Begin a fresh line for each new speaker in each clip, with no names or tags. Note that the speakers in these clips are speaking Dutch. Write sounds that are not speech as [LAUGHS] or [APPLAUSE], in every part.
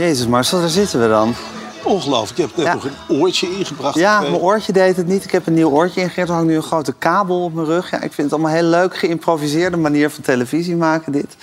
Jezus Marcel, daar zitten we dan.
Ongelooflijk. Ik heb net
Ja.
nog een oortje ingebracht.
Ja,
gekregen.
mijn oortje deed het niet. Ik heb een nieuw oortje ingegeven. Er hangt nu een grote kabel op mijn rug. Ja, ik vind het allemaal heel leuk. Geïmproviseerde manier van televisie maken, dit.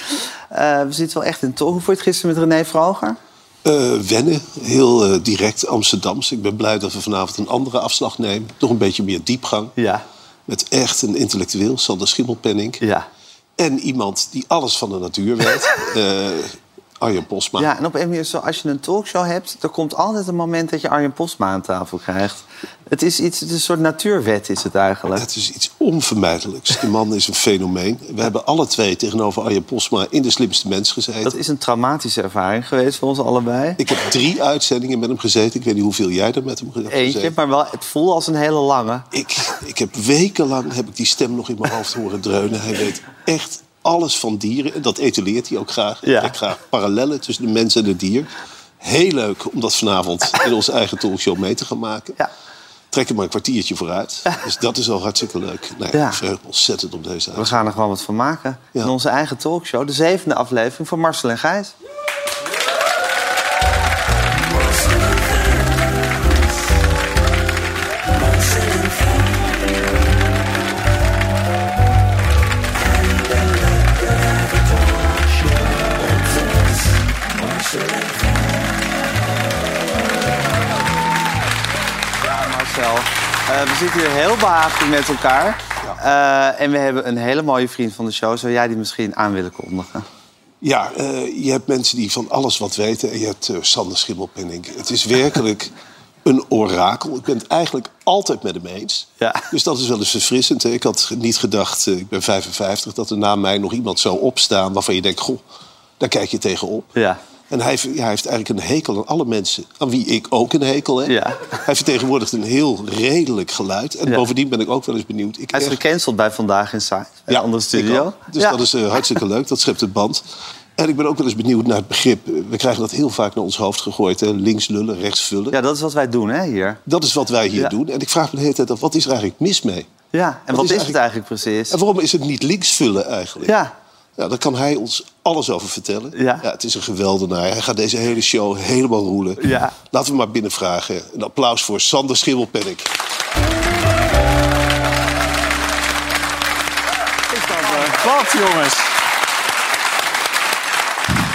Eh, we zitten wel echt in top. Hoe vond je het gisteren met René Vroger?
Eh, wennen, heel eh, direct Amsterdams. Ik ben blij dat we vanavond een andere afslag nemen. Toch een beetje meer diepgang.
Ja.
Met echt een intellectueel, Sander Schimmelpenning.
Ja.
En iemand die alles van de natuur weet. [LAUGHS] Arjen Posma.
Ja, en op een manier, zo, als je een talkshow hebt... er komt altijd een moment dat je Arjen Postma aan tafel krijgt. Het is, iets, het is een soort natuurwet, is het eigenlijk.
Het is iets onvermijdelijks. De man is een fenomeen. We hebben alle twee tegenover Arjen Posma in de slimste mens gezeten.
Dat is een traumatische ervaring geweest voor ons allebei.
Ik heb drie uitzendingen met hem gezeten. Ik weet niet hoeveel jij er met hem hebt
Eentje,
gezeten.
maar wel, het voelde als een hele lange.
Ik, ik heb wekenlang heb ik die stem nog in mijn hoofd horen dreunen. Hij weet echt alles van dieren. En dat etaleert hij ook graag.
Ja.
Ik graag parallellen tussen de mens en het dier. Heel leuk om dat vanavond in onze eigen talkshow mee te gaan maken.
Ja.
Trek er maar een kwartiertje vooruit. Dus dat is al hartstikke leuk. Nee,
Ja.
Ik verheug me ontzettend op deze
We
uitzending.
gaan er gewoon wat van maken.
Ja.
In onze eigen talkshow, de zevende aflevering van Marcel en Gijs. Zitten hier heel behagelijk met elkaar. Eh, en we hebben een hele mooie vriend van de show. Zou jij die misschien aan willen kondigen?
Ja, eh, je hebt mensen die van alles wat weten. En je hebt eh, Sander Schimmelpenning. Het is werkelijk [LAUGHS] een orakel. Ik ben het eigenlijk altijd met hem eens.
Ja.
Dus dat is wel eens verfrissend. hè. Ik had niet gedacht, ik ben 55, dat er na mij nog iemand zou opstaan... waarvan je denkt, goh, daar kijk je tegenop.
Ja.
En hij, ja, hij heeft eigenlijk een hekel aan alle mensen. Aan wie ik ook een hekel heb.
Ja.
Hij vertegenwoordigt een heel redelijk geluid. En
Ja.
bovendien ben ik ook wel eens benieuwd. Ik
Hij is
echt-
gecanceld bij Vandaag in. Bij de andere studio.
Dus
Ja.
dat is eh, hartstikke leuk. Dat schept het band. En ik ben ook wel eens benieuwd naar het begrip. We krijgen dat heel vaak naar ons hoofd gegooid. Hè? Links lullen, rechts vullen.
ja, dat is wat wij doen hè, hier.
Dat is wat wij hier
Ja.
doen. En ik vraag me de hele tijd af, wat is er eigenlijk mis mee?
Ja, en
Wat
wat,
is
is, het eigenlijk precies?
En waarom is het niet links vullen eigenlijk?
Ja,
Ja, daar kan hij ons alles over vertellen.
Ja.
het is een geweldenaar. Hij gaat deze hele show helemaal roelen.
Ja.
Laten we maar binnenvragen. Een applaus voor Sander Schimmelpennik.
Wat, jongens?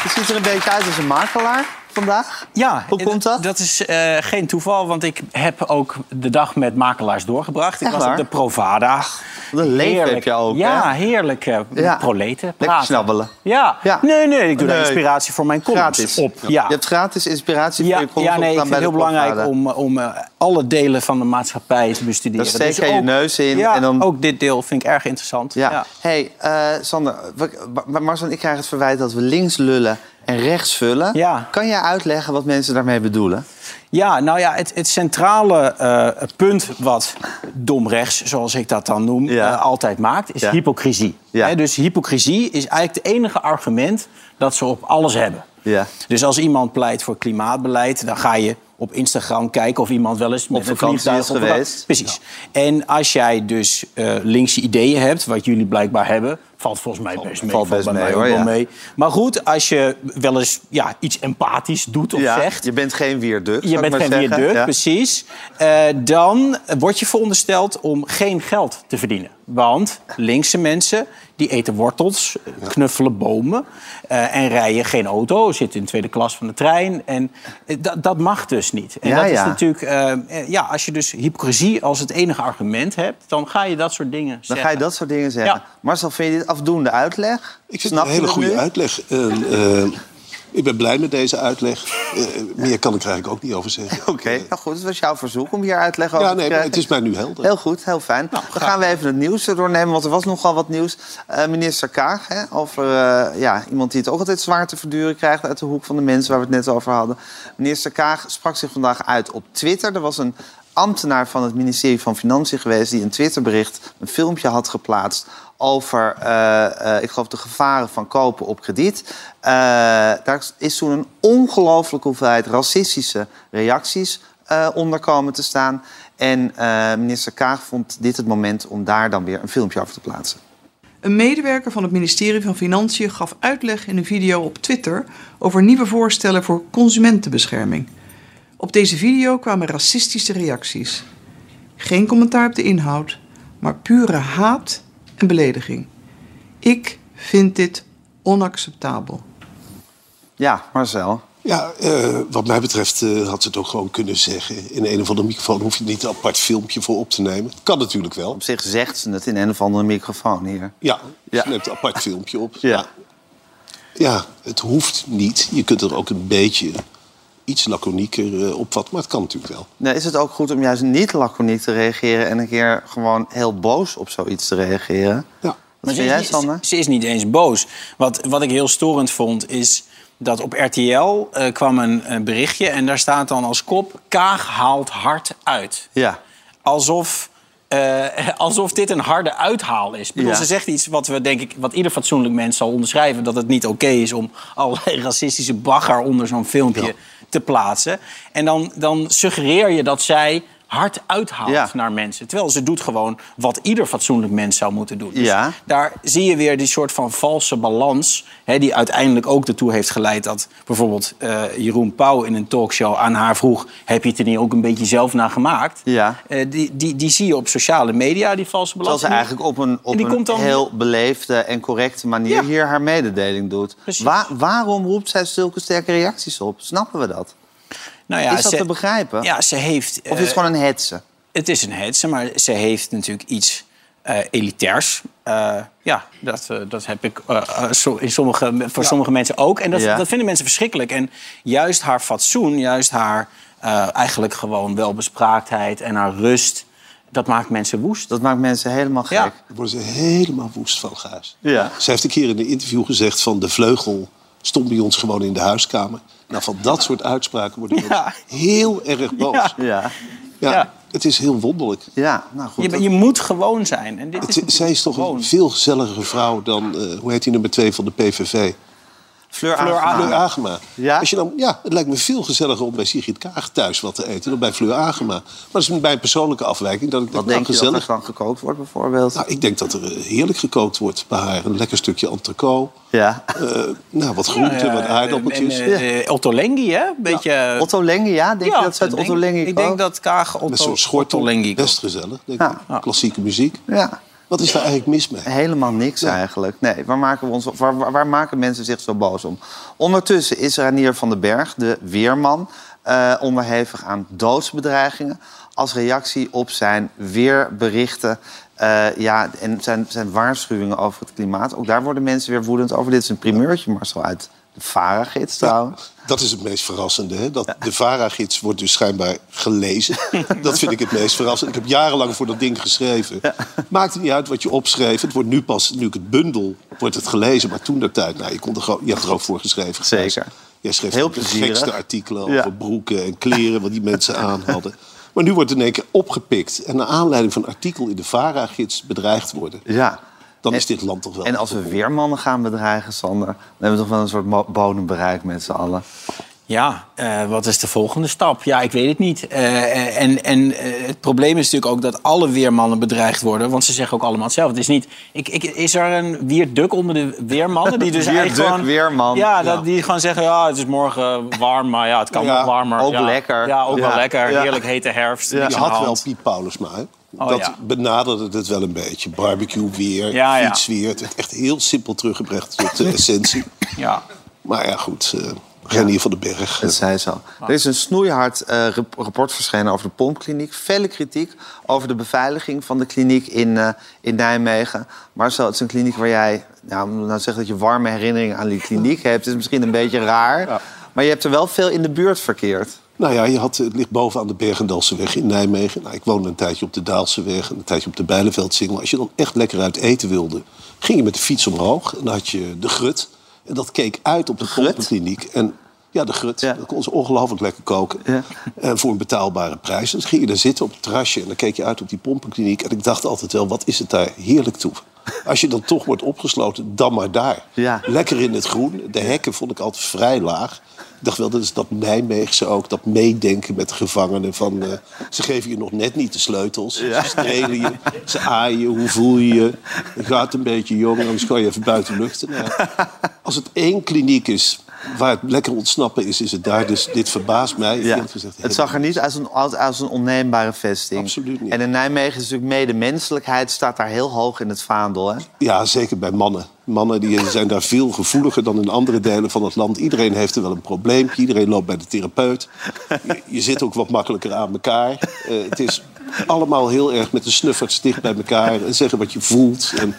Het ziet er een beetje uit als een makelaar vandaag.
Ja,
Hoe komt dat?
Dat is eh, geen toeval, want ik heb ook de dag met makelaars doorgebracht. Ik
Echt
was
waar?
op de Provada.
Wat een leven heb je ook,
Ja,
hè?
heerlijk. eh,
Ja.
proleten.
Lekker snabbelen.
Ja.
Ja.
Nee, nee, ik doe daar
Nee.
inspiratie voor mijn columns
Gratis.
op. Ja.
Je hebt gratis inspiratie voor je columns
ja, nee, ik vind het heel belangrijk om, om eh, alle delen van de maatschappij te bestuderen. Dus
Daar steek je je
ook-
neus in en dan-
ook dit deel vind ik erg interessant.
Ja. hey, eh, Sander, we- maar Marcel en ik krijgen het verwijt dat we links lullen en rechts vullen.
Ja.
Kan jij uitleggen wat mensen daarmee bedoelen?
Ja, nou ja, het, het centrale eh, punt wat dom rechts, zoals ik dat dan noem,
Ja.
eh, altijd maakt, is
Ja.
hypocrisie. Dus hypocrisie is eigenlijk het enige argument dat ze op alles hebben.
Ja.
Dus als iemand pleit voor klimaatbeleid, dan ga je op Instagram kijken of iemand wel eens met een vliegtuig
is
op
geweest.
Precies. En als jij dus eh, linkse ideeën hebt, wat jullie blijkbaar hebben, valt volgens mij best mee.
valt best
bij
mee,
mij
hoor,
ook wel
ja.
mee. Maar goed, als je wel eens ja, iets empathisch doet of
ja,
zegt,
je bent geen wierduk,
je bent geen weerduk,
Ja.
precies. Eh, dan word je verondersteld om geen geld te verdienen. Want linkse mensen die eten wortels, knuffelen bomen... eh, en rijden geen auto, zitten in de tweede klas van de trein. En eh, dat, dat mag dus niet. En
Ja,
dat is
ja.
natuurlijk... eh, ja, als je dus hypocrisie als het enige argument hebt... dan ga je dat soort dingen
Dan
zeggen.
ga je dat soort dingen zeggen.
Ja.
Marcel, vind je dit afdoende uitleg?
Ik vind
Snap
het een hele goede
nu?
uitleg. Eh, ik ben blij met deze uitleg. Eh, meer kan ik er eigenlijk ook niet over zeggen. [LAUGHS]
Oké, nou goed, het was jouw verzoek om hier uitleg over
Ja,
te
nee, maar
krijgen.
het is mij nu helder.
Heel goed, heel fijn.
Nou,
Dan gaan we even het nieuws doornemen, want er was nogal wat nieuws. Eh, minister Kaag, hè, over eh, ja, iemand die het ook altijd zwaar te verduren krijgt... uit de hoek van de mensen waar we het net over hadden. Minister Kaag sprak zich vandaag uit op Twitter. Er was een ambtenaar van het ministerie van Financiën geweest... die een Twitterbericht, een filmpje had geplaatst over, eh, eh, ik geloof, de gevaren van kopen op krediet. Eh, daar is toen een ongelooflijke hoeveelheid racistische reacties onder komen te staan. En minister Kaag vond dit het moment om daar dan weer een filmpje over te plaatsen.
Een medewerker van het ministerie van Financiën gaf uitleg in een video op Twitter over nieuwe voorstellen voor consumentenbescherming. Op deze video kwamen racistische reacties. Geen commentaar op de inhoud, maar pure haat en belediging. Ik vind dit onacceptabel.
Ja, Marcel.
Ja, eh, wat mij betreft eh, had ze het ook gewoon kunnen zeggen. In een of andere microfoon hoef je niet een apart filmpje voor op te nemen. Kan natuurlijk wel.
Op zich zegt ze het in een of andere microfoon hier.
Ja,
Ja.
ze neemt een apart filmpje op.
Ja.
Ja, het hoeft niet. Je kunt er ook een beetje iets laconieker eh, opvatten. Maar het kan natuurlijk wel.
Nee, is het ook goed om juist niet laconiek te reageren... en een keer gewoon heel boos op zoiets te reageren?
Ja.
Wat
ze
vind
is,
jij,
niet,
Sander?
ze is niet eens boos. Wat, wat ik heel storend vond, is dat op RTL eh, kwam een, een berichtje... en daar staat dan als kop... Kaag haalt hard uit.
Ja.
Alsof, eh, alsof dit een harde uithaal is. Ik bedoel,
Ja.
Ze zegt iets wat, we, denk ik, wat ieder fatsoenlijk mens zal onderschrijven... dat het niet oké is om [LAUGHS] allerlei racistische bagger onder zo'n filmpje te plaatsen. En dan, dan suggereer je dat zij hard uithaalt
Ja.
naar mensen. Terwijl ze doet gewoon wat ieder fatsoenlijk mens zou moeten doen. Dus
Ja.
daar zie je weer die soort van valse balans... Hè, die uiteindelijk ook ertoe heeft geleid dat bijvoorbeeld eh, Jeroen Pauw in een talkshow aan haar vroeg... heb je het er niet ook een beetje zelf naar gemaakt?
Ja.
Eh, die, die, die zie je op sociale media, die valse balans.
Terwijl ze eigenlijk op een, op een
dan-
heel beleefde en correcte manier
Ja.
hier haar mededeling doet. Waarom roept zij zulke sterke reacties op? Snappen we dat?
Nou ja,
is dat
ze-
te begrijpen?
Ja, ze heeft...
Of is
eh,
het gewoon een hetze?
Het is een hetze, maar ze heeft natuurlijk iets eh, elitairs. Eh, ja, dat, eh, dat heb ik eh, eh, zo- in sommige, voor sommige mensen ook. En dat,
Ja.
dat vinden mensen verschrikkelijk. En juist haar fatsoen, juist haar eh, eigenlijk gewoon welbespraaktheid en haar rust... dat maakt mensen woest.
Dat maakt mensen helemaal gek.
Ja.
Daar worden ze helemaal woest van, Gijs.
Ja.
Ze heeft een keer in een interview gezegd van de vleugel stond bij ons gewoon in de huiskamer. Nou, van dat soort uitspraken
Ja.
mensen heel erg boos.
Ja.
Ja. Het is heel wonderlijk.
ja nou goed.
Je,
dat-
je moet gewoon zijn. En dit is
Het, zij is toch
gewoon.
een veel gezelligere vrouw dan, eh, hoe heet die nummer twee van de PVV?
Fleur,
Fleur
Agema.
Fleur Agema.
Ja?
Als je dan, ja, het lijkt me veel gezelliger om bij Sigrid Kaag thuis wat te eten dan bij Fleur Agema. Maar dat is mijn persoonlijke afwijking. Dat ik
Wat
denk,
denk je dat er
gezellig.
dan gekookt wordt bijvoorbeeld?
Nou, ik denk dat er eh, heerlijk gekookt wordt bij haar. Een lekker stukje entrecote.
ja.
Eh, nou, wat groenten,
Ja,
wat aardappeltjes.
en, eh, Otto Lengi, hè? Een beetje...
Otto Lengi, ja? Denk je dat ze uit Otto Lengi
Ik denk dat Kaag Otto,
Met zo'n schortel.
Otto Lengi
Best gezellig, denk
Ja.
ik. Klassieke muziek.
Ja.
Wat is daar eigenlijk mis mee?
Helemaal niks eigenlijk. Nee, waar maken, we ons, waar, waar- maken mensen zich zo boos om? Ondertussen is Ranier van den Berg, de weerman, eh, onderhevig aan doodsbedreigingen. Als reactie op zijn weerberichten eh, ja, en zijn, zijn waarschuwingen over het klimaat. Ook daar worden mensen weer woedend over. Dit is een primeurtje, Marcel, uit de VARA-gids trouwens.
Dat is het meest verrassende. Hè? Dat De VARA-gids wordt dus schijnbaar gelezen. [LAUGHS] dat vind ik het meest verrassend. Ik heb jarenlang voor dat ding geschreven. Maakt het niet uit wat je opschreef. Het wordt nu pas, nu ik het bundel, wordt het gelezen. Maar toen der tijd, nou, je, kon er gewoon, je hebt er ook voor geschreven.
Zeker.
Jij schreef
Heel
de
plezierig.
gekste artikelen
Ja.
over broeken en kleren... wat die mensen aan hadden. Maar nu wordt het in één keer opgepikt. En naar aanleiding van een artikel in de VARA-gids bedreigd worden.
Ja.
Dan
En-
is dit land toch wel...
En als we weermannen gaan bedreigen, Sander... dan hebben we toch wel een soort mo- bodem bereikt met z'n allen.
Ja, eh, wat is de volgende stap? Ja, ik weet het niet. Eh, en en eh, het probleem is natuurlijk ook dat alle weermannen bedreigd worden. Want ze zeggen ook allemaal hetzelfde. Het is, niet, ik, ik, is er een wierduk onder de weermannen? Die dus [LAUGHS] eigenlijk gewoon,
weerman.
Ja, dat,
Ja.
die gewoon zeggen, ja, het is morgen warm, maar ja, het kan
Ja,
nog warmer.
ook
ja.
lekker.
Ja, ook
Ja.
wel lekker. Heerlijk hete herfst.
Ja.
Je had wel. Piet Paulusma. hè?
Oh,
dat
ja.
benaderde het wel een beetje. Barbecue weer,
Ja, ja.
fietsweer. Het werd echt heel simpel teruggebracht tot de [LAUGHS] essentie.
Ja.
Maar ja, goed. eh Renier van den Berg.
Dat zei zo. Er is een snoeihard eh, rap- rapport verschenen over de pompkliniek. Felle kritiek over de beveiliging van de kliniek in, eh, in Nijmegen. Marcel, het is een kliniek waar jij... Nou, om nou te zeggen dat je warme herinneringen aan die kliniek hebt... is misschien een beetje raar. Maar je hebt er wel veel in de buurt verkeerd.
Nou ja, je had, het ligt bovenaan de Bergendalseweg in Nijmegen. Nou, ik woonde een tijdje op de Daalseweg en een tijdje op de Bijleveldsingel. Als je dan echt lekker uit eten wilde, ging je met de fiets omhoog. En dan had je de grut. En dat keek uit op de, pompenkliniek. En ja, de grut.
Ja.
Dat kon ze ongelooflijk lekker koken.
Ja.
En voor een betaalbare prijs. Dus ging je daar zitten op het terrasje en dan keek je uit op die pompenkliniek. En ik dacht altijd wel, wat is het daar heerlijk toe. Als je dan toch wordt opgesloten, dan maar daar.
Ja.
Lekker in het groen. De hekken vond ik altijd vrij laag. Ik dacht wel, dat is dat Nijmeegse ook, dat meedenken met de gevangenen. Van, eh, ze geven je nog net niet de sleutels. Ze strelen je, ze aaien, hoe voel je je? Je gaat een beetje jong, anders kan je even buiten luchten. Nou, als het één kliniek is waar het lekker ontsnappen is, is het daar. Dus dit verbaast mij.
Ja.
eerlijk gezegd,
Het zag er niet als een, als, als een onneembare vesting.
Absoluut niet.
En in Nijmegen is natuurlijk medemenselijkheid staat daar heel hoog in het vaandel. Hè?
Ja, zeker bij mannen. Mannen die zijn daar veel gevoeliger dan in andere delen van het land. Iedereen heeft er wel een probleempje. Iedereen loopt bij de therapeut. Je, je zit ook wat makkelijker aan elkaar. Eh, het is allemaal heel erg met de snuffers dicht bij elkaar. En zeggen wat je voelt. En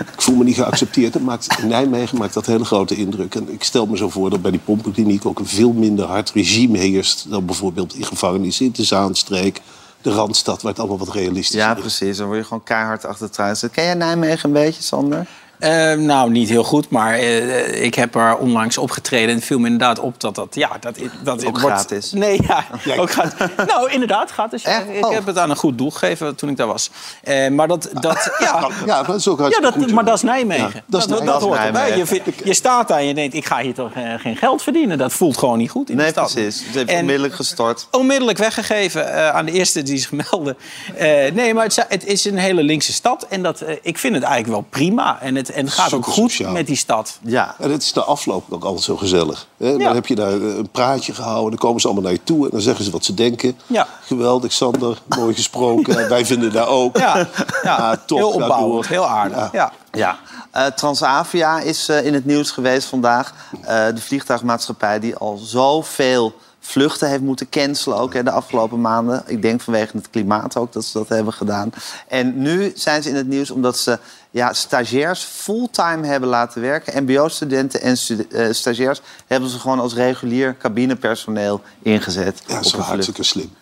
ik voel me niet geaccepteerd. Dat maakt, in Nijmegen maakt dat hele grote indruk. En ik stel me zo voor dat bij die pompenkliniek ook een veel minder hard regime heerst... dan bijvoorbeeld in gevangenissen in de Zaanstreek, de Randstad... waar het allemaal wat realistischer
Ja,
is.
precies. Dan word je gewoon keihard achter het zitten. Ken jij Nijmegen een beetje, Sander?
Eh, nou, niet heel goed, maar eh, ik heb er onlangs opgetreden. En het viel me inderdaad op dat dat... Ja, dat, dat
Ook
wordt,
gratis?
Nee, ja, [LAUGHS] ook gratis. [LAUGHS] Nou, inderdaad, gratis. ja.
Echt?
Ik
Oh.
heb het aan een goed doel gegeven toen ik daar was. Eh, maar dat... dat [LAUGHS] ja,
Ja, maar dat is ook
ja,
hartstikke
dat,
goed,
maar dat is Nijmegen.
Ja, dat is
dat,
Nijmegen.
hoort erbij. Je, je staat daar en je denkt, ik ga hier toch eh, geen geld verdienen. Dat voelt gewoon niet goed in
Nee,
de stad.
precies. Het heeft
En-
onmiddellijk gestort.
onmiddellijk weggegeven eh, aan de eerste die zich meldde. Eh, nee, maar het, is- het is een hele linkse stad. En dat, eh, ik vind het eigenlijk wel prima. En het, en het gaat ook goed
sociaal.
met die stad.
Ja.
En het is de afloop ook altijd zo gezellig. Hè?
Ja.
Dan heb je daar een praatje gehouden. Dan komen ze allemaal naar je toe en dan zeggen ze wat ze denken.
Ja.
Geweldig, Sander. Mooi gesproken. [LAUGHS] Wij vinden daar ook.
Ja, ja.
Ah, top,
heel opbouwend, heel aardig.
Ja.
Ja.
Ja, Eh, Transavia is eh, in het nieuws geweest vandaag. Eh, de vliegtuigmaatschappij die al zoveel vluchten heeft moeten cancelen ook hè, de afgelopen maanden. Ik denk vanwege het klimaat ook dat ze dat hebben gedaan. En nu zijn ze in het nieuws omdat ze ja, stagiairs fulltime hebben laten werken. MBO-studenten en eh, stagiairs hebben ze gewoon als regulier cabinepersoneel ingezet.
Ja, dat is hartstikke slim.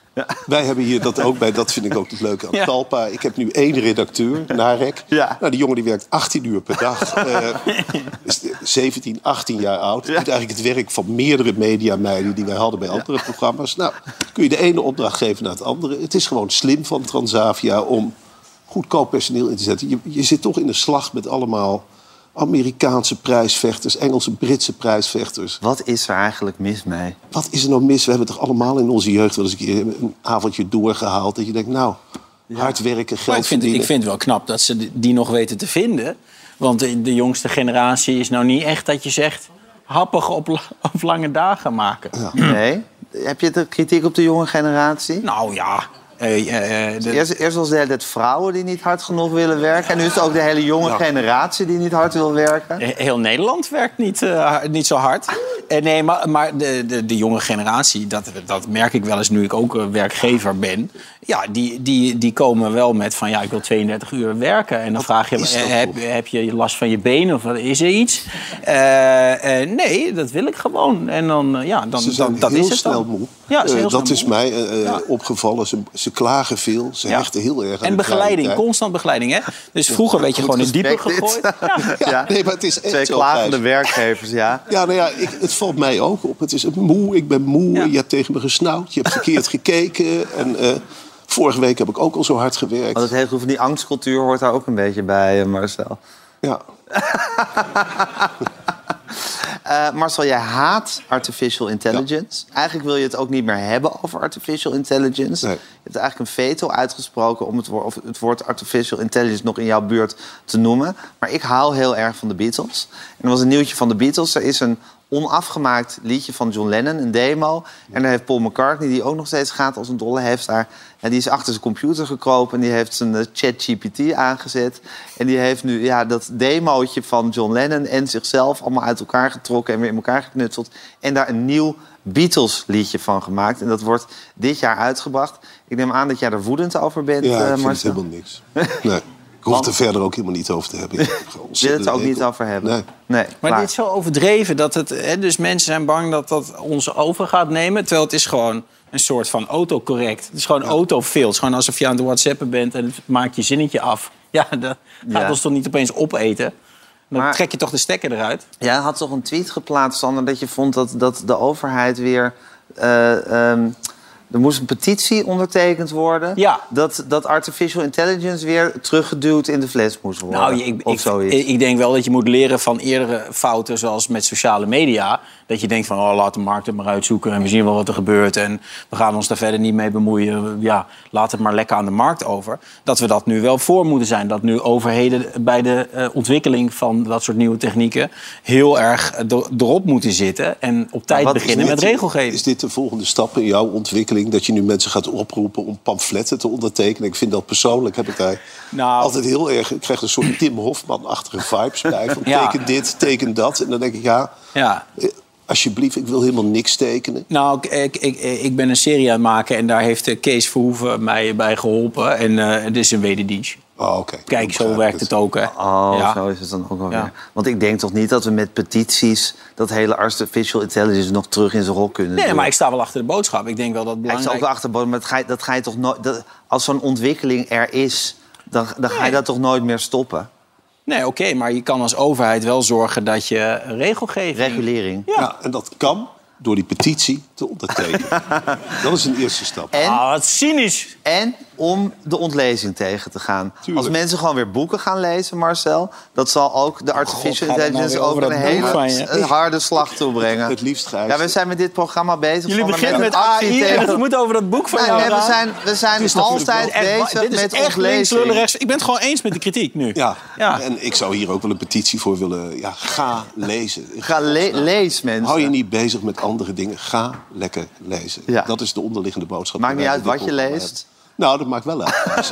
Wij hebben hier dat ook bij, dat vind ik ook het leuke aan
Ja.
Talpa. Ik heb nu één redacteur, Narek.
Ja.
Nou, die jongen die werkt 18 uur per dag. [LAUGHS] Eh, is 17, 18 jaar oud. Doet eigenlijk het werk van meerdere mediameiden die wij hadden bij andere programma's. Nou, kun je de ene opdracht geven naar het andere. Het is gewoon slim van Transavia om goedkoop personeel in te zetten. Je, je zit toch in een slag met allemaal Amerikaanse prijsvechters, Engelse, Britse prijsvechters.
Wat is er eigenlijk mis mee?
Wat is er nou mis? We hebben toch allemaal in onze jeugd wel eens een keer een avondje doorgehaald. Dat je denkt, nou, hard werken, geld
Maar ik vind,
verdienen.
ik vind het wel knap dat ze die nog weten te vinden. Want de, de jongste generatie is nou niet echt dat je zegt... happig op, [LAUGHS] op lange dagen maken.
Nee? Heb je de kritiek op de jonge generatie?
Nou ja... eh, eh, de-
Eerst, eerst was de hele tijd vrouwen die niet hard genoeg willen werken. En nu is het ook de hele jonge generatie die niet hard wil werken.
Heel Nederland werkt niet, eh, niet zo hard. Eh, nee, maar, maar de, de, de jonge generatie, dat, dat merk ik wel eens nu ik ook eh, werkgevers ben. Ja, die, die, die komen wel met van ja, ik wil 32 uur werken. En dan vraag je, eh, heb, heb je last van je benen of is er iets? Eh, eh, nee, dat wil ik gewoon. En dan, ja, dan,
Ze zijn
dan, dat
heel
is het
snel
dan.
moe.
Ja, ze zijn heel
dat
snel
is
moe.
mij
Ja.
opgevallen. Ze, ze klagen veel. Ze
Ja.
hechten heel erg aan
En begeleiding, constant begeleiding. Hè? Dus vroeger werd je gewoon in diepe gegooid. [LAUGHS] Ja.
Ja,
Ja.
nee, maar het is echt
Twee klagende werkgevers, ja.
Ja, nou ja, ik, het valt mij ook op. Het is moe, ik ben moe.
Ja.
Je hebt tegen me gesnauwd, je hebt verkeerd [LAUGHS] gekeken. En eh, vorige week heb ik ook al zo hard gewerkt.
Want het hele van die angstcultuur hoort daar ook een beetje bij, eh, Marcel.
Ja. [LAUGHS]
Eh, Marcel, jij haat artificial intelligence. Eigenlijk wil je het ook niet meer hebben over artificial intelligence.
Nee.
Je hebt eigenlijk een veto uitgesproken om het, woord, of het woord artificial intelligence nog in jouw buurt te noemen. Maar ik hou heel erg van de Beatles. En er was een nieuwtje van de Beatles. Er is een onafgemaakt liedje van John Lennon, een demo. En daar heeft Paul McCartney, die ook nog steeds gaat als een dolle, heeft daar, en die is achter zijn computer gekropen en die heeft zijn eh, ChatGPT aangezet. En die heeft nu ja, dat demootje van John Lennon en zichzelf allemaal uit elkaar getrokken en weer in elkaar geknutseld. En daar een nieuw Beatles liedje van gemaakt. En dat wordt dit jaar uitgebracht. Ik neem aan dat jij er woedend over bent,
Ja,
eh,
ik vind het
Marcel.
helemaal niks. Nee. [LAUGHS] Ik hoef het er verder ook helemaal niet over te hebben. [LAUGHS]
Je het er ook niet over hebben?
Nee.
nee
Maar
klaar.
dit is zo overdreven dat het. Hè, dus mensen zijn bang dat dat ons over gaat nemen. Terwijl het is gewoon een soort van autocorrect. Het is gewoon autofill. Het is gewoon alsof je aan het whatsappen bent en het maakt je zinnetje af. [LAUGHS] Ja, dat gaat
Ja.
ons toch niet opeens opeten? Dan
Maar-
trek je toch de stekker eruit?
Jij had toch een tweet geplaatst, Sander, dat je vond dat, dat de overheid weer eh, ehm, Er moest een petitie ondertekend worden.
Ja.
Dat, dat artificial intelligence weer teruggeduwd in de fles moest worden.
Nou, ik,
of
ik,
zoiets.
ik, ik denk wel dat je moet leren van eerdere fouten, zoals met sociale media. Dat je denkt van, oh, laat de markt het maar uitzoeken en we zien wel wat er gebeurt. En we gaan ons daar verder niet mee bemoeien. Ja, laat het maar lekker aan de markt over. Dat we dat nu wel voor moeten zijn. Dat nu overheden bij de eh, ontwikkeling van dat soort nieuwe technieken... heel erg eh, er- erop moeten zitten en op tijd beginnen met regelgeving.
Is dit de volgende stap in jouw ontwikkeling? Dat je nu mensen gaat oproepen om pamfletten te ondertekenen? Ik vind dat persoonlijk, heb ik daar
Nou.
altijd heel erg... Ik krijg een soort [CLEARS THROAT] Tim Hofman-achtige vibes bij. Van
Ja.
teken dit, teken dat. En dan denk ik, ja,
Ja.
eh, alsjeblieft, ik wil helemaal niks tekenen.
Nou, ik, ik, ik, ik ben een serie aan het maken en daar heeft eh, Kees Verhoeven mij bij geholpen. En eh, het is een wederdienst.
Oh.
Kijk, zo werkt het ook, hè?
Oh,
Ja.
zo is het dan ook wel
Ja.
weer. Want ik denk toch niet dat we met petities... dat hele artificial intelligence nog terug in zijn rol kunnen
Nee,
doen.
maar ik sta wel achter de boodschap. Ik denk wel dat het
Ja, ik sta
belangrijk
ook wel achterboven, maar dat ga je, dat ga je toch nooit... dat- als zo'n ontwikkeling er is, dan, dan ga je dat toch nooit meer stoppen?
Nee, oké, maar je kan als overheid wel zorgen dat je regelgeving...
Regulering.
Ja. en dat kan door die petitie te ondertekenen. [LAUGHS] dat is een eerste stap.
En,
Ah, wat cynisch.
en om de ontlezing tegen te gaan.
Tuurlijk.
Als mensen gewoon weer boeken gaan lezen, Marcel... dat zal ook de artificial
gaat het nou
intelligence
weer
over
over
een hele harde slag toebrengen.
Het liefst Gijs.
Ja, we zijn met dit programma bezig.
Jullie beginnen met AI en
tegen-
het moet over dat boek van
Nee,
jou
nee, we zijn, we zijn
is
altijd bezig
dit is
met
echt links, rechts. Ik ben het gewoon eens met de kritiek nu.
Ja.
Ja.
en ik zou hier ook wel een petitie voor willen. Ja, ga lezen.
Ga le lees, mensen.
Hou je niet bezig met andere dingen. Ga lekker lezen.
Ja.
Dat is de onderliggende boodschap.
Maakt niet uit wat je
programma
leest.
hebben. Nou, dat maakt wel uit.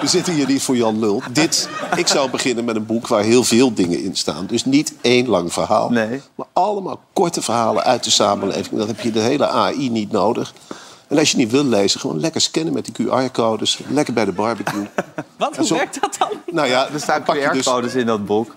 We [LAUGHS] zitten hier niet voor Jan Lul. Dit, ik zou beginnen met een boek waar heel veel dingen in staan. Dus niet één lang verhaal.
Nee.
Maar allemaal korte verhalen uit de samenleving. Dan heb je de hele AI niet nodig. En als je niet wil lezen, gewoon lekker scannen met die QR-codes. Lekker bij de barbecue. [LAUGHS]
Wat, hoe
zo-
werkt dat dan?
Nou ja,
Er staan
pak je dus-
QR-codes in dat boek.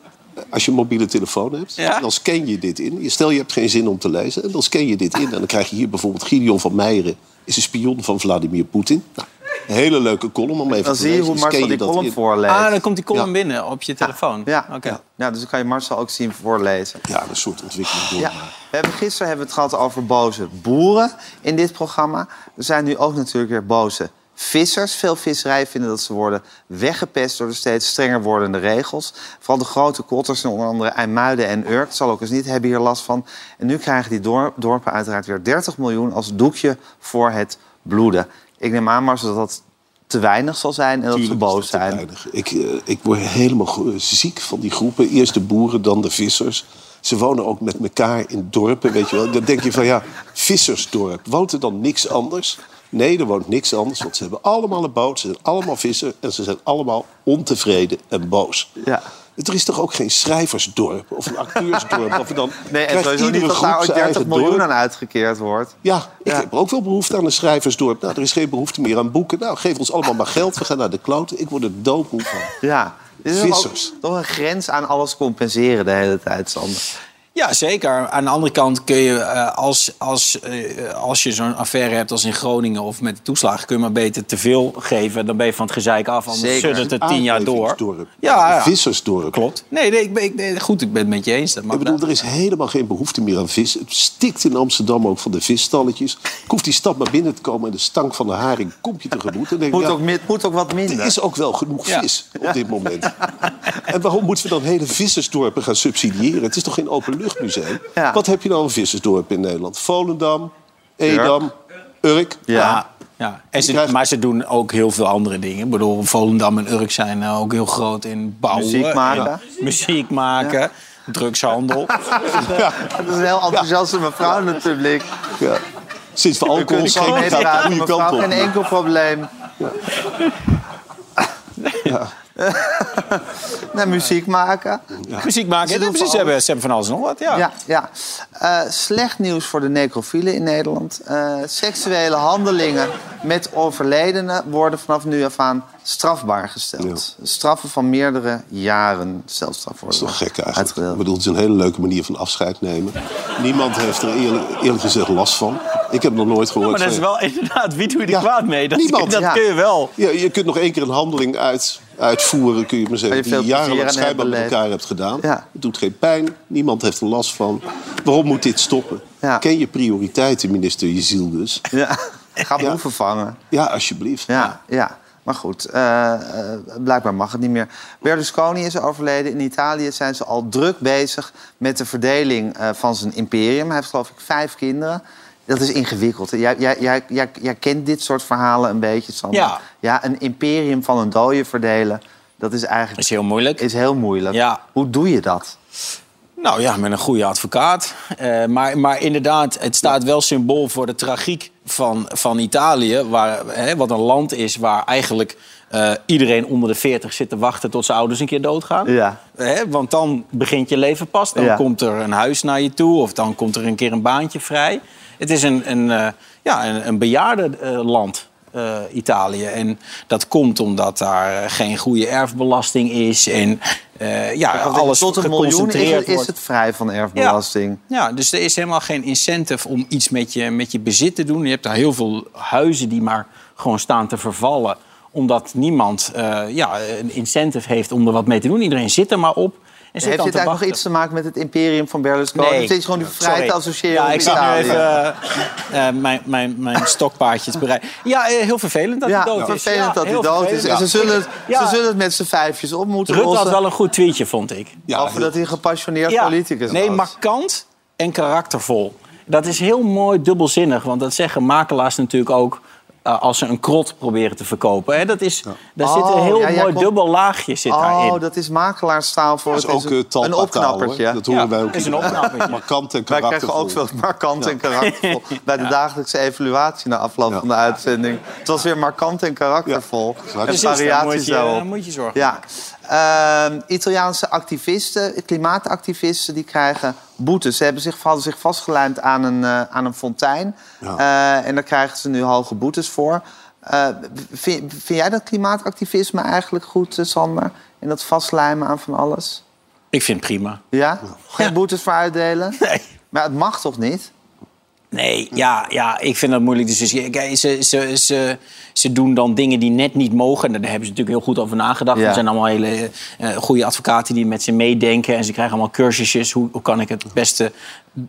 Als je een mobiele telefoon hebt,
Ja.
dan scan je dit in. Je- Stel je hebt geen zin om te lezen, en dan scan je dit in. En dan krijg je hier bijvoorbeeld Gideon van Meijeren... is een spion van Vladimir Poetin. Nou, een hele leuke column om even
Dan
te
zie je
lezen.
hoe
Dan
Marcel die column
in.
voorleest.
Ah, dan komt die column
Ja.
binnen op je telefoon.
Ja,
Oké.
ja. ja, dus dan kan je Marcel ook zien voorlezen.
Ja, een soort ontwikkeling door.
Ja. We hebben, gisteren hebben we het gehad over boze boeren in dit programma. Er zijn nu ook natuurlijk weer boze vissers. Veel visserijen vinden dat ze worden weggepest door de steeds strenger wordende regels. Vooral de grote kotters, onder andere IJmuiden en Urk, zal ook eens niet, hebben hier last van. En nu krijgen die dor- dorpen uiteraard weer 30 miljoen als doekje voor het bloeden. Ik neem aan, Marcel, dat dat te weinig zal zijn en dat ze boos zijn.
weinig. Ik, eh, ik word helemaal ziek van die groepen. Eerst de boeren, dan de vissers. Ze wonen ook met elkaar in dorpen, weet je wel. Dan denk je van, ja, vissersdorp. Woont er dan niks anders? Nee, er woont niks anders, want ze hebben allemaal een boot. Ze zijn allemaal visser en ze zijn allemaal ontevreden en boos.
Ja.
Er is toch ook geen schrijversdorp of een acteursdorp? [LAUGHS] Of dan
Nee, en sowieso niet dat daar
groep
ook
zijn
30
eigen
miljoen
dorp.
aan uitgekeerd wordt.
Ja, ik
Ja.
heb ook wel behoefte aan een schrijversdorp. Nou, er is geen behoefte meer aan boeken. Nou, geef ons allemaal maar geld. We gaan naar de kloten. Ik word er doodmoe van.
Ja. Is
Vissers.
toch een grens aan alles compenseren de hele tijd, Sander.
Ja, zeker. Aan de andere kant kun je, eh, als, als, eh, als je zo'n affaire hebt als in Groningen of met de toeslagen, kun je maar beter te veel geven. Dan ben je van het gezeik af, anders
Zeker.
suddert het tien jaar door. Ja, ja.
Vissersdorp.
Klopt. Nee, nee, ik ben, ik, nee, goed, ik ben het met je eens. Dat mag
Ik bedoel, er is helemaal geen behoefte meer aan vis. Het stikt in Amsterdam ook van de visstalletjes. Ik hoef die stad maar binnen te komen en de stank van de haring komt je tegemoet. Denk
Moet,
ja,
ook, moet ook wat minder.
er is ook wel genoeg
Ja.
vis op dit moment. En waarom moeten we dan hele vissersdorpen gaan subsidiëren? Het is toch geen
Ja.
Wat heb je nou een vissersdorp in Nederland? Volendam, Edam, Urk.
Ja.
Ja. Ja. En ze,
krijgt-
maar ze doen ook heel veel andere dingen. Ik bedoel, Volendam en Urk zijn eh, ook heel groot in bouwen.
Muziek maken.
en muziek maken. Drugshandel. [LAUGHS]
Dat is een heel enthousiaste mevrouw in het publiek.
Ja. Sinds we alcohol schenken gaat de goede kant op.
Geen enkel probleem. [LAUGHS] Nee, muziek maken.
Muziek maken.
Ze
precies,
van
ze hebben, ze hebben van alles nog wat. Ja.
Ja, ja. Eh, slecht nieuws voor de necrofielen in Nederland. Eh, seksuele handelingen met overledenen worden vanaf nu af aan strafbaar gesteld. Straffen van meerdere jaren celstraf worden
Dat is toch gek eigenlijk.
uitgedeeld.
Ik bedoel, het is een hele leuke manier van afscheid nemen. Niemand heeft er eerlijk, eerlijk gezegd last van. Ik heb nog nooit gehoord
Maar dat is wel [LAUGHS] inderdaad, wie doe je er
Ja,
kwaad mee? Dat,
niemand.
dat
Ja.
kun je wel.
Ja, je kunt nog één keer een handeling uit, uitvoeren, kun je maar zeggen,
je
die je jarenlang schijnbaar met elkaar hebt gedaan.
Ja.
Het doet geen pijn, niemand heeft er last van. Waarom moet dit stoppen?
Ja.
Ken je prioriteiten, minister Jezildus?
Ja. [LAUGHS] Ga
Ja.
boeven vangen.
Ja, alsjeblieft.
Ja, ja. Maar goed, eh, eh, blijkbaar mag het niet meer. Berlusconi is overleden. In Italië zijn ze al druk bezig met de verdeling eh, van zijn imperium. Hij heeft geloof ik vijf kinderen. Dat is ingewikkeld. Jij, jij, jij, jij, jij kent dit soort verhalen een beetje, Sander.
Ja.
ja, een imperium van een dode verdelen, dat is eigenlijk
is heel moeilijk.
is heel moeilijk.
Ja.
Hoe doe je dat?
Nou ja, met een goede advocaat. Eh, maar, maar inderdaad, het staat wel symbool voor de tragiek van, van Italië. Waar, hè, wat een land is waar eigenlijk eh, iedereen onder de 40 zit te wachten tot zijn ouders een keer doodgaan.
Ja.
Hè, want dan begint je leven pas. Dan
Ja.
komt er een huis naar je toe of dan komt er een keer een baantje vrij. Het is een, een, eh, ja, een, een bejaardenland. eh, Italië. En dat komt omdat daar eh, geen goede erfbelasting is. En eh, ja, alles
Tot een miljoen is, het- is
wordt.
het vrij van erfbelasting.
Ja, dus er is helemaal geen incentive om iets met je, met je bezit te doen. Je hebt daar heel veel huizen die maar gewoon staan te vervallen. Omdat niemand eh, ja, een incentive heeft om er wat mee te doen. Iedereen zit er maar op.
Heeft dit
te
eigenlijk nog iets te maken met het imperium van Berlusconi?
Nee.
Of is het gewoon die vrij te associëren
Ja,
met
ik zit nu even eh, eh, mijn, mijn, mijn [LAUGHS] stokpaardjes bereid. Ja, eh, heel vervelend dat
Ja,
hij dood is.
vervelend
Ja,
dat hij dood is. ze zullen, het-
Ja.
ze zullen het met z'n vijfjes op moeten
Rutte had
lossen.
wel een goed tweetje, vond ik.
Ja,
over dat hij een gepassioneerd politicus
nee,
was.
markant en karaktervol. Dat is heel mooi dubbelzinnig, want dat zeggen makelaars natuurlijk ook eh, als ze een krot proberen te verkopen. Hè, dat is, Daar zit een
Oh,
heel
ja,
mooi dubbel laagje zit daarin.
Oh, dat is makelaarstaal voor
Dat is
het
ook
een,
uh,
een opknappertje.
Dat horen
Ja,
wij ook.
is een opknappertje.
Markant en
Wij krijgen
karaktervol.
ook veel markant en karaktervol. [LAUGHS] Bij de dagelijkse evaluatie na afloop
Ja.
van de uitzending. Het was weer markant en karaktervol.
Ja.
En
daar
variaties
moet je,
daarop.
daar moet je zorgen.
Ja. Ehm, Italiaanse activisten, klimaatactivisten, die krijgen boetes. Ze hebben zich, hadden zich vastgelijmd aan een, eh, aan een fontein.
Ja.
Eh, en daar krijgen ze nu hoge boetes voor. Eh, vind, vind jij dat klimaatactivisme eigenlijk goed, Sander? En dat vastlijmen aan van alles?
Ik vind het prima.
Ja? Geen
Ja.
boetes voor uitdelen?
Nee.
Maar het mag toch niet?
Nee, ja, ja, ik vind dat moeilijk. Dus ze, ze, ze, ze doen dan dingen die net niet mogen. En daar hebben ze natuurlijk heel goed over nagedacht.
Ja.
Er zijn allemaal hele eh, goede advocaten die met ze meedenken. En ze krijgen allemaal cursusjes. Hoe, hoe kan ik het beste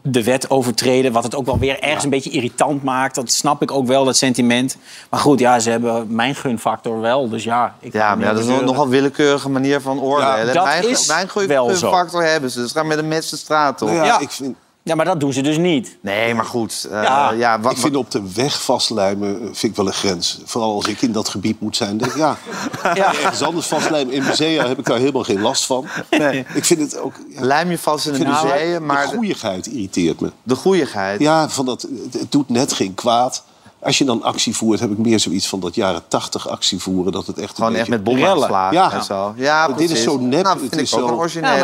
de wet overtreden? Wat het ook wel weer ergens een beetje irritant maakt. Dat snap ik ook wel, dat sentiment. Maar goed, ja, ze hebben mijn gunfactor wel. Dus ja, ik
Ja, maar ja, dat is
zeuren.
nogal een willekeurige manier van oordelen.
Ja, dat
mijn,
is
mijn goede
wel zo.
factor hebben ze. Dus gaan met een mes de straat op.
Nou ja,
Ja.
Ik, vind,
Ja, maar dat doen ze dus niet.
Nee, maar goed. eh,
Ja.
ja, wa-
ik vind op de weg vastlijmen eh, vind ik wel een grens. Vooral als ik in dat gebied moet zijn. Denk ik, ja, [LAUGHS]
Ja.
ergens anders vastlijmen. In musea heb ik daar helemaal geen last van.
Nee.
Ik vind het ook... Ja,
Lijm je vast in een museum, maar
de goeieigheid irriteert me.
de goeieigheid.
Ja, van dat, het, het doet net geen kwaad. Als je dan actie voert, heb ik meer zoiets van dat jaren tachtig actie voeren. Dat het echt
Gewoon
een
echt met
beetje-
bomaanslagen
Ja.
en zo. Ja,
Dit is
precies.
zo nep,
Nou, vind
het
ik
is
ook
zo-
Ja,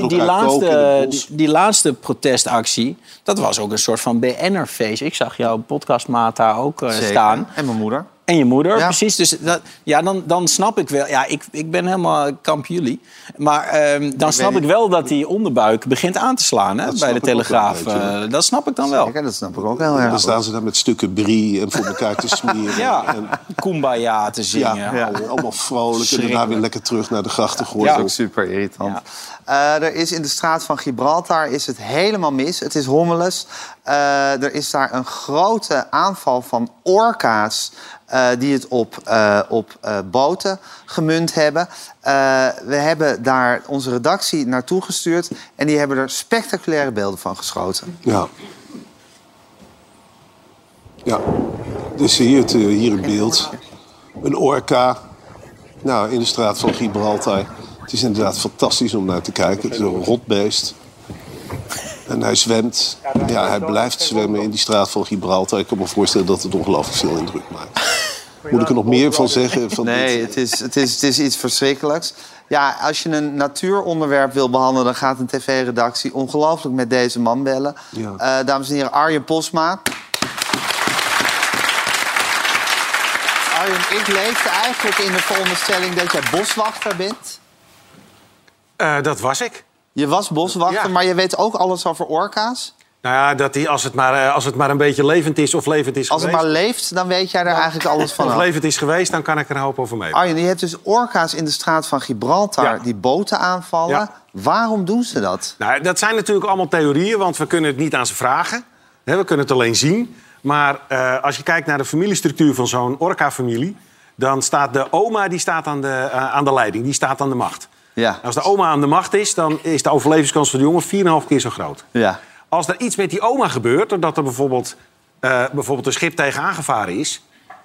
met
die, laatste, die, die laatste protestactie, dat was ook een soort van BN'er-feest. Ik zag jouw podcastmaat daar ook
Zeker.
staan.
En mijn moeder.
En je moeder,
Ja.
precies. Dus dat, ja, dan, dan snap ik wel. Ja, ik, ik ben helemaal kamp jullie. Maar ehm, dan snap ik wel dat die onderbuik begint aan te slaan hè, bij de
wel
Telegraaf. Eh, dat snap ik dan wel.
Kijk, dat snap ik ook heel erg.
Dan staan ze daar met stukken brie en voor elkaar te [LAUGHS] smeren.
Ja,
En,
Kumbaya te zingen.
ja, allemaal vrolijk. En daarna weer lekker terug naar de grachtengordel.
Dat is ook super irritant. Eh, er is in de straat van Gibraltar is het helemaal mis. Het is hommeles. Eh, er is daar een grote aanval van orka's eh, die het op, eh, op boten gemunt hebben. We hebben daar onze redactie naartoe gestuurd en die hebben er spectaculaire beelden van geschoten.
Ja. Ja. Dus hier, het, hier in beeld. Een orka. Nou, in de straat van Gibraltar. Het is inderdaad fantastisch om naar te kijken. Het is een rotbeest. En hij zwemt. Ja, hij blijft zwemmen in die straat van Gibraltar. Ik kan me voorstellen dat het ongelooflijk veel indruk maakt. [LAUGHS] Moet ik er nog meer van zeggen? Van
Nee,
dit?
het is, het, is, het is iets verschrikkelijks. Ja, als je een natuuronderwerp wil behandelen... dan gaat een tv-redactie ongelooflijk met deze man bellen.
Ja.
Eh, dames en heren, Arjen Posma. Arjen, ik leefde eigenlijk in de veronderstelling dat jij boswachter bent.
Eh, dat was ik.
Je was boswachter,
Ja.
maar je weet ook alles over orka's?
Nou ja, dat die, als, het maar, eh, als het maar een beetje levend is of levend is
Als het
geweest...
maar leeft, dan weet jij daar eigenlijk alles van.
of levend is geweest, dan kan ik er een hoop over mee.
Arjen, je hebt dus orka's in de straat van Gibraltar
Ja.
die boten aanvallen.
Ja.
Waarom doen ze dat?
Nou, dat zijn natuurlijk allemaal theorieën, want we kunnen het niet aan ze vragen. We kunnen het alleen zien. Maar eh, als je kijkt naar de familiestructuur van zo'n orka-familie... dan staat de oma die staat aan, de, eh, aan de leiding, die staat aan de macht.
Ja.
Als de oma aan de macht is, dan is de overlevingskans van de jongen 4,5 keer zo groot.
Ja.
Als er iets met die oma gebeurt, doordat er bijvoorbeeld, eh, bijvoorbeeld een schip tegen aangevaren is...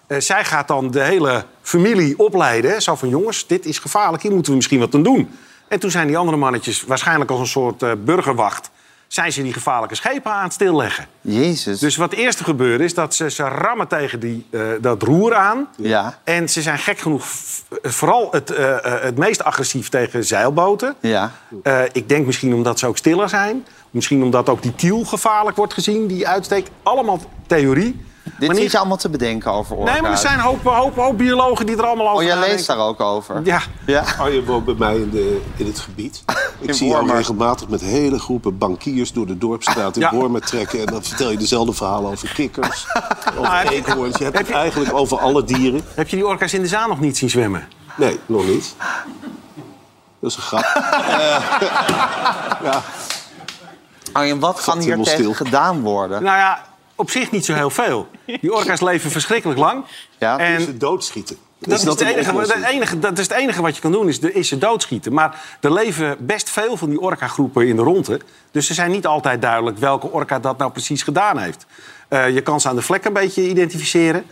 eh, zij gaat dan de hele familie opleiden. Zo van, jongens, dit is gevaarlijk, hier moeten we misschien wat aan doen. En toen zijn die andere mannetjes, waarschijnlijk als een soort eh, burgerwacht... zijn ze die gevaarlijke schepen aan het stilleggen.
Jezus.
Dus wat eerst gebeurde is dat ze, ze rammen tegen die, eh, dat roer aan.
Ja.
En ze zijn gek genoeg, vooral het, eh, eh, het meest agressief tegen zeilboten.
Ja.
Ik denk misschien omdat ze ook stiller zijn. Misschien omdat ook die kiel gevaarlijk wordt gezien, die uitsteekt. Allemaal theorie.
Dit
Maar
zit
niet-
je allemaal te bedenken over orka's.
Nee, maar er zijn hoop, hoop, hoop biologen die er allemaal over
Oh, jij leest daar ook over?
Ja.
Ja.
Arjen woont bij mij in, de, in het gebied. [LAUGHS] Ik
In
zie jou regelmatig met hele groepen bankiers door de dorpsstraat in
Ja.
Wormer trekken. En dan vertel je dezelfde verhalen over kikkers, [LAUGHS] over
Ah, heb je-
eekhoorns. Je hebt
heb
het
je-
eigenlijk over alle dieren.
Heb je die orka's in de zaan nog niet zien zwemmen?
Nee, nog niet. Dat is een grap. [LAUGHS]
Arjen, wat kan hier
helemaal
tegen
stil.
gedaan worden?
Nou ja, op zich niet zo heel veel. Die orka's leven verschrikkelijk lang.
Ja,
en
Ze doodschieten.
Dat is,
dat
het
een
enige,
oplossing?
het enige, dat is het enige wat je kan doen, is, de, is ze doodschieten. Maar er leven best veel van die orka-groepen in de ronde. Dus ze zijn niet altijd duidelijk welke orka dat nou precies gedaan heeft. Eh, je kan ze aan de vlek een beetje identificeren.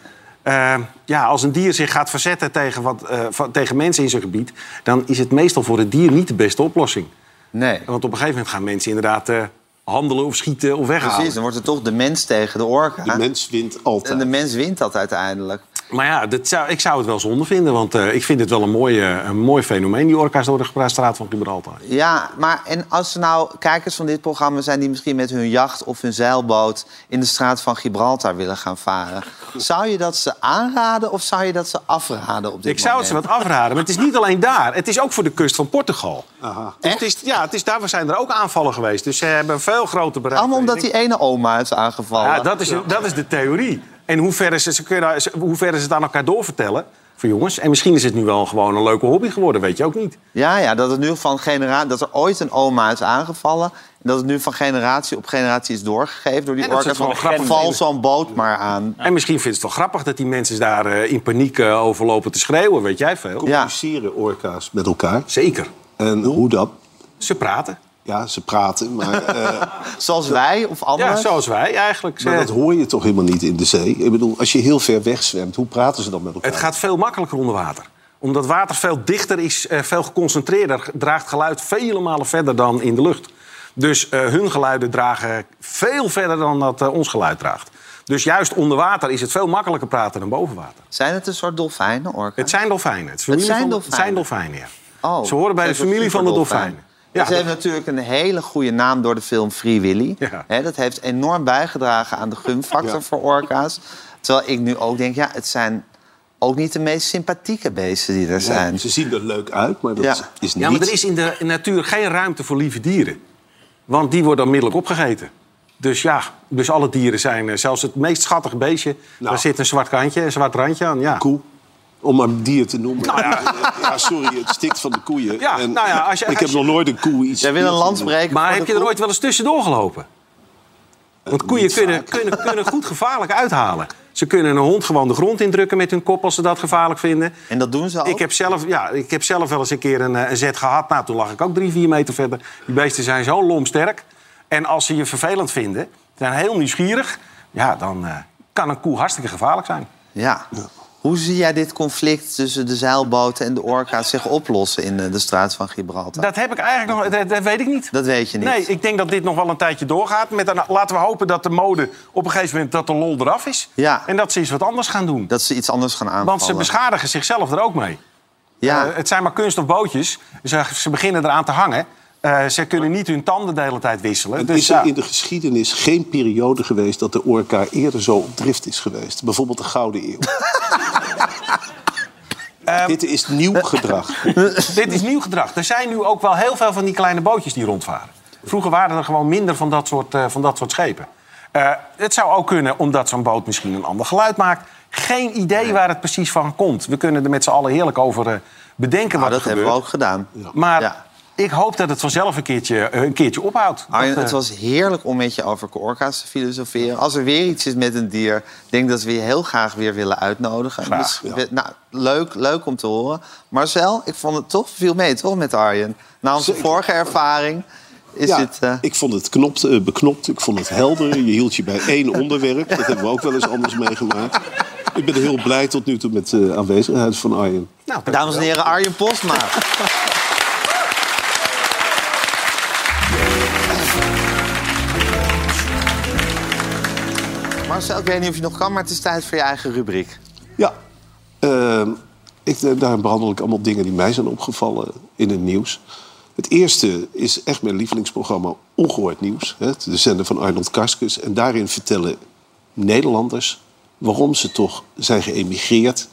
Eh, ja, als een dier zich gaat verzetten tegen, wat, eh, van- tegen mensen in zijn gebied... dan is het meestal voor het dier niet de beste oplossing.
Nee.
Want op een gegeven moment gaan mensen inderdaad handelen of schieten of weghalen.
Precies, dan wordt het toch de mens tegen de orka.
De mens wint altijd.
En de mens wint dat uiteindelijk.
Maar ja, dat zou, ik zou het wel zonde vinden. Want eh, ik vind het wel een mooi, eh, een mooi fenomeen, die orka's door de straat van Gibraltar.
Ja, maar en als er nou kijkers van dit programma zijn... die misschien met hun jacht of hun zeilboot... in de straat van Gibraltar willen gaan varen... zou je dat ze aanraden of zou je dat ze afraden op dit
Ik zou het ze
moment?
wat afraden. Maar het is niet alleen daar. Het is ook voor de kust van Portugal.
Aha.
Dus het is, ja, het is daar zijn er ook aanvallen geweest. Dus ze hebben een veel groter bereik.
Allemaal omdat die ene oma is aangevallen.
Ja, dat is, dat is de theorie. En hoe ver, is het, ze kunnen, hoe ver is het aan elkaar doorvertellen? Voor jongens. En misschien is het nu wel gewoon een leuke hobby geworden, weet je ook niet.
Ja, ja dat, het nu van genera dat er ooit een oma is aangevallen... en dat het nu van generatie op generatie is doorgegeven door die orka's.
het wel
van,
grappig
val zo'n boot maar aan.
En misschien vindt het wel grappig dat die mensen daar eh, in paniek eh, over lopen te schreeuwen. Weet jij veel?
Ja.
Communiceren orka's met elkaar.
Zeker.
En hoe dat?
Ze praten.
Ja, ze praten, maar, [LAUGHS] eh,
Zoals wij of anderen.
Ja, zoals wij eigenlijk.
maar dat hoor je toch helemaal niet in de zee? Ik bedoel, als je heel ver weg zwemt, hoe praten ze dan met elkaar?
Het gaat veel makkelijker onder water. Omdat water veel dichter is, eh, veel geconcentreerder, draagt geluid vele malen verder dan in de lucht. Dus eh, hun geluiden dragen veel verder dan dat ons geluid draagt. Dus juist onder water is het veel makkelijker praten dan boven water.
Zijn het een soort dolfijnen, orka's?
Het zijn dolfijnen. Het,
zijn
van-
dolfijnen?
Het zijn dolfijnen, ja.
Oh,
Ze horen bij de familie van de dolfijnen. Ja,
Ze heeft natuurlijk een hele goede naam door de film Free Willy.
Ja.
Dat heeft enorm bijgedragen aan de gunfactor
Ja.
voor orka's. Terwijl ik nu ook denk, ja, het zijn ook niet de meest sympathieke beesten die er
Ja,
zijn.
ze zien er leuk uit, maar dat
Ja.
is niet...
ja, maar er is in de natuur geen ruimte voor lieve dieren. Want die worden onmiddellijk opgegeten. Dus ja, dus alle dieren zijn... eh, Zelfs het meest schattige beestje,
Nou.
daar zit een zwart kantje, een zwart randje aan. Ja.
koe. Om maar een dier te noemen. ja. sorry, het stikt van de koeien.
Nou Ja, nou ja, als je-
ik
als
heb
je-
nog nooit een koe iets...
Jij wil een land spreken
Maar heb je er ooit wel eens tussendoor gelopen? Want koeien kunnen, kunnen, [LAUGHS] kunnen goed gevaarlijk uithalen. Ze kunnen een hond gewoon de grond indrukken met hun kop als ze dat gevaarlijk vinden.
En dat doen ze ook?
Ik heb, zelf, ja, ik heb zelf wel eens een keer een, eh, een zet gehad. Nou, toen lag ik ook drie, vier meter verder. Die beesten zijn zo lomsterk. En als ze je vervelend vinden, zijn heel nieuwsgierig... ja, dan eh, kan een koe hartstikke gevaarlijk zijn.
Ja. Hoe zie jij dit conflict tussen de zeilboten en de orka's zich oplossen in eh, de straat van Gibraltar?
Dat heb ik eigenlijk nog... Dat, dat weet ik niet.
Dat weet je niet.
Nee, ik denk dat dit nog wel een tijdje doorgaat. Met een, laten we hopen dat de mode op een gegeven moment dat de lol eraf is.
Ja.
En dat ze iets wat anders gaan doen.
Dat ze iets anders gaan aanvallen.
Want ze beschadigen zichzelf er ook mee.
Ja,
Eh, het zijn maar kunststof bootjes. Ze, ze beginnen eraan te hangen. Eh, ze kunnen niet hun tanden de hele tijd wisselen.
En
Dus,
is er
ja.
in de geschiedenis geen periode geweest... dat de orka eerder zo op drift is geweest? Bijvoorbeeld de Gouden Eeuw. [LAUGHS]
Ehm,
Dit is nieuw [LAUGHS] gedrag.
Dit is nieuw gedrag. Er zijn nu ook wel heel veel van die kleine bootjes die rondvaren. Vroeger waren er gewoon minder van dat soort, eh, van dat soort schepen. Eh, het zou ook kunnen omdat zo'n boot misschien een ander geluid maakt. Geen idee waar het precies van komt. We kunnen er met z'n allen heerlijk over bedenken
Nou,
wat
dat
er
hebben we
gebeurt.
ook gedaan.
Maar
Ja.
Ik hoop dat het vanzelf een keertje, eh, een keertje ophoudt.
Arjen,
Dat, eh,
het was heerlijk om met je over orka's te filosoferen. Als er weer iets is met een dier, denk ik dat we je heel graag weer willen uitnodigen.
Graag,
Dus,
ja.
we- nou, leuk, leuk om te horen. Marcel, ik vond het toch viel mee, toch, met Arjen? Na onze
Zeker.
vorige ervaring is
ja,
dit... eh,
ik vond het knopt, beknopt, ik vond het helder. Je hield je bij één onderwerp. Dat hebben we ook wel eens anders meegemaakt. Ik ben heel blij tot nu toe met de aanwezigheid van Arjen.
nou,
Dames en heren, Arjen Postma. Marcel, ik weet niet of je nog kan, maar het is tijd voor je eigen rubriek.
Ja, ehm, ik, eh, daarin behandel ik allemaal dingen die mij zijn opgevallen in het nieuws. Het eerste is echt mijn lievelingsprogramma Ongehoord Nieuws. Hè, de zender van Arnold Karskens. En daarin vertellen Nederlanders waarom ze toch zijn geëmigreerd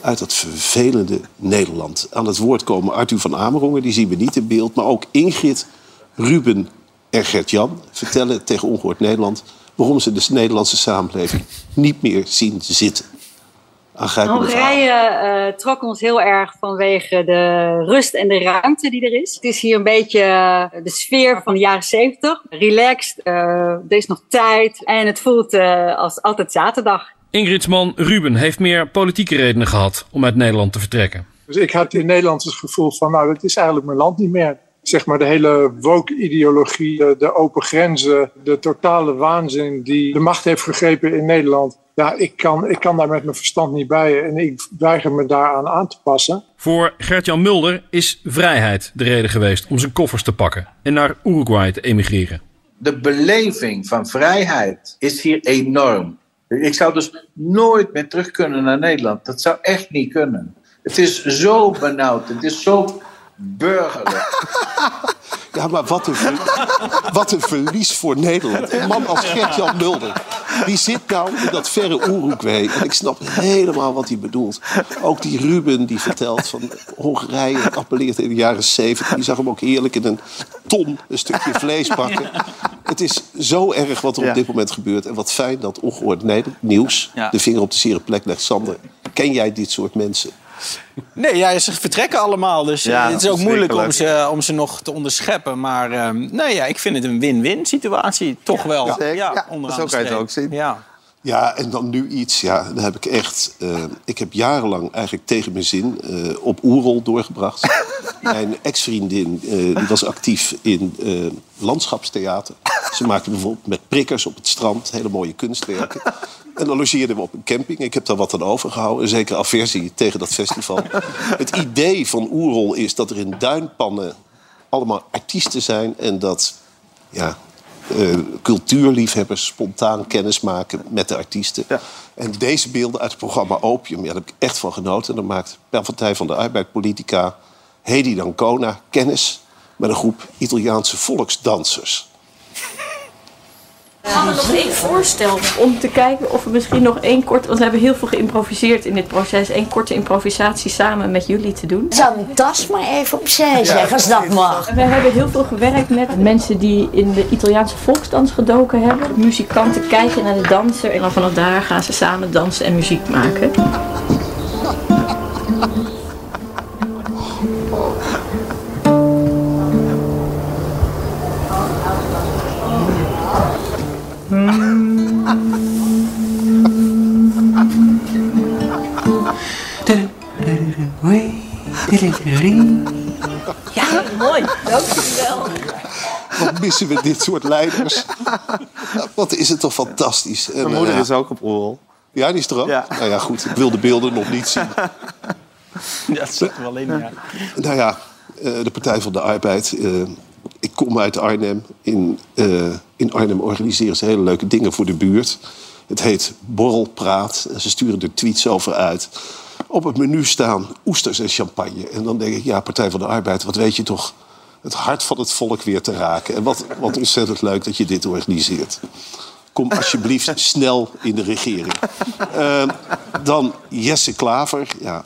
uit dat vervelende Nederland. Aan het woord komen Arthur van Amerongen, die zien we niet in beeld. Maar ook Ingrid, Ruben en Gert-Jan vertellen tegen Ongehoord Nederland... waarom ze de Nederlandse samenleving niet meer zien zitten. Verhalen.
Hongarije uh, trok ons heel erg vanwege de rust en de ruimte die er is. Het is hier een beetje uh, de sfeer van de jaren zeventig. Relaxed, uh, er is nog tijd en het voelt uh, als altijd zaterdag.
Ingrid's man Ruben heeft meer politieke redenen gehad om uit Nederland te vertrekken.
Dus ik had in Nederland het gevoel van, nou, dat is eigenlijk mijn land niet meer. Zeg maar de hele woke-ideologie, de, de open grenzen, de totale waanzin die de macht heeft gegrepen in Nederland. Ja, ik kan, ik kan daar met mijn verstand niet bij en ik weiger me daaraan aan te passen.
Voor Gert-Jan Mulder is vrijheid de reden geweest om zijn koffers te pakken en naar Uruguay te emigreren.
De beleving van vrijheid is hier enorm. Ik zou dus nooit meer terug kunnen naar Nederland. Dat zou echt niet kunnen. Het is zo benauwd, het is zo burgerlijk. [LAUGHS]
Ja, maar wat een, ver- wat een verlies voor Nederland. Een man als Gert-Jan Mulder. Die zit nou in dat verre Uruguay. En ik snap helemaal wat hij bedoelt. Ook die Ruben die vertelt van Hongarije. Het appelleert in de jaren zeventig. Die zag hem ook heerlijk in een ton een stukje vlees pakken. Het is zo erg wat er
Ja.
op dit moment gebeurt. En wat fijn dat ongehoord Nederland nieuws
Ja.
de vinger op de zere plek legt. Sander, ken jij dit soort mensen?
Nee, ja, ze vertrekken allemaal. Dus eh,
Ja,
het is ook moeilijk om ze, om ze nog te onderscheppen. Maar ehm nee, ja, ik vind het een win-win situatie. Toch wel.
zeker. Ja,
onderaan
zo kan je het ook zien.
Ja.
Ja, en dan nu iets. Ja, dan heb ik echt. eh, ik heb jarenlang eigenlijk tegen mijn zin eh, op Oerol doorgebracht. [LAUGHS] Mijn ex-vriendin eh, die was actief in eh, landschapstheater. Ze maakte bijvoorbeeld met prikkers op het strand hele mooie kunstwerken. En dan logeerden we op een camping. Ik heb daar wat aan overgehouden. Een zekere aversie tegen dat festival. [LAUGHS] Het idee van Oerol is dat er in duinpannen allemaal artiesten zijn. En dat ja, eh, cultuurliefhebbers spontaan kennis maken met de artiesten.
Ja.
En deze beelden uit het programma Opium, ja, daar heb ik echt van genoten. En dan maakt Partij van de Arbeid politica Hedy Dancona kennis met een groep Italiaanse volksdansers.
We hadden nog één voorstel om te kijken of we misschien nog één kort... Want we hebben heel veel geïmproviseerd in dit proces. één korte improvisatie samen met jullie te doen.
Zou een tas maar even opzij zeggen, als dat mag.
En we hebben heel veel gewerkt met mensen die in de Italiaanse volksdans gedoken hebben. Muzikanten kijken naar de danser en dan vanaf daar gaan ze samen dansen en muziek maken.
Ja, mooi. Dankjewel.
Wat missen we dit soort leiders? Wat is het toch fantastisch. En,
Mijn moeder
eh,
is ook op Oerol.
Ja, die is er ook?
Ja.
Nou ja, goed. Ik wil de beelden nog niet zien. [LAUGHS]
Ja, dat zit er wel in, ja.
Nou ja, eh, de Partij van de Arbeid. Ik kom uit Arnhem. In, eh, in Arnhem organiseren ze hele leuke dingen voor de buurt. Het heet Borrelpraat. En ze sturen er tweets over uit. Op het menu staan oesters en champagne. En dan denk ik, ja, Partij van de Arbeid, wat weet je toch het hart van het volk weer te raken. En wat, wat ontzettend leuk dat je dit organiseert. Kom alsjeblieft snel in de regering. Eh, dan Jesse Klaver. Ja,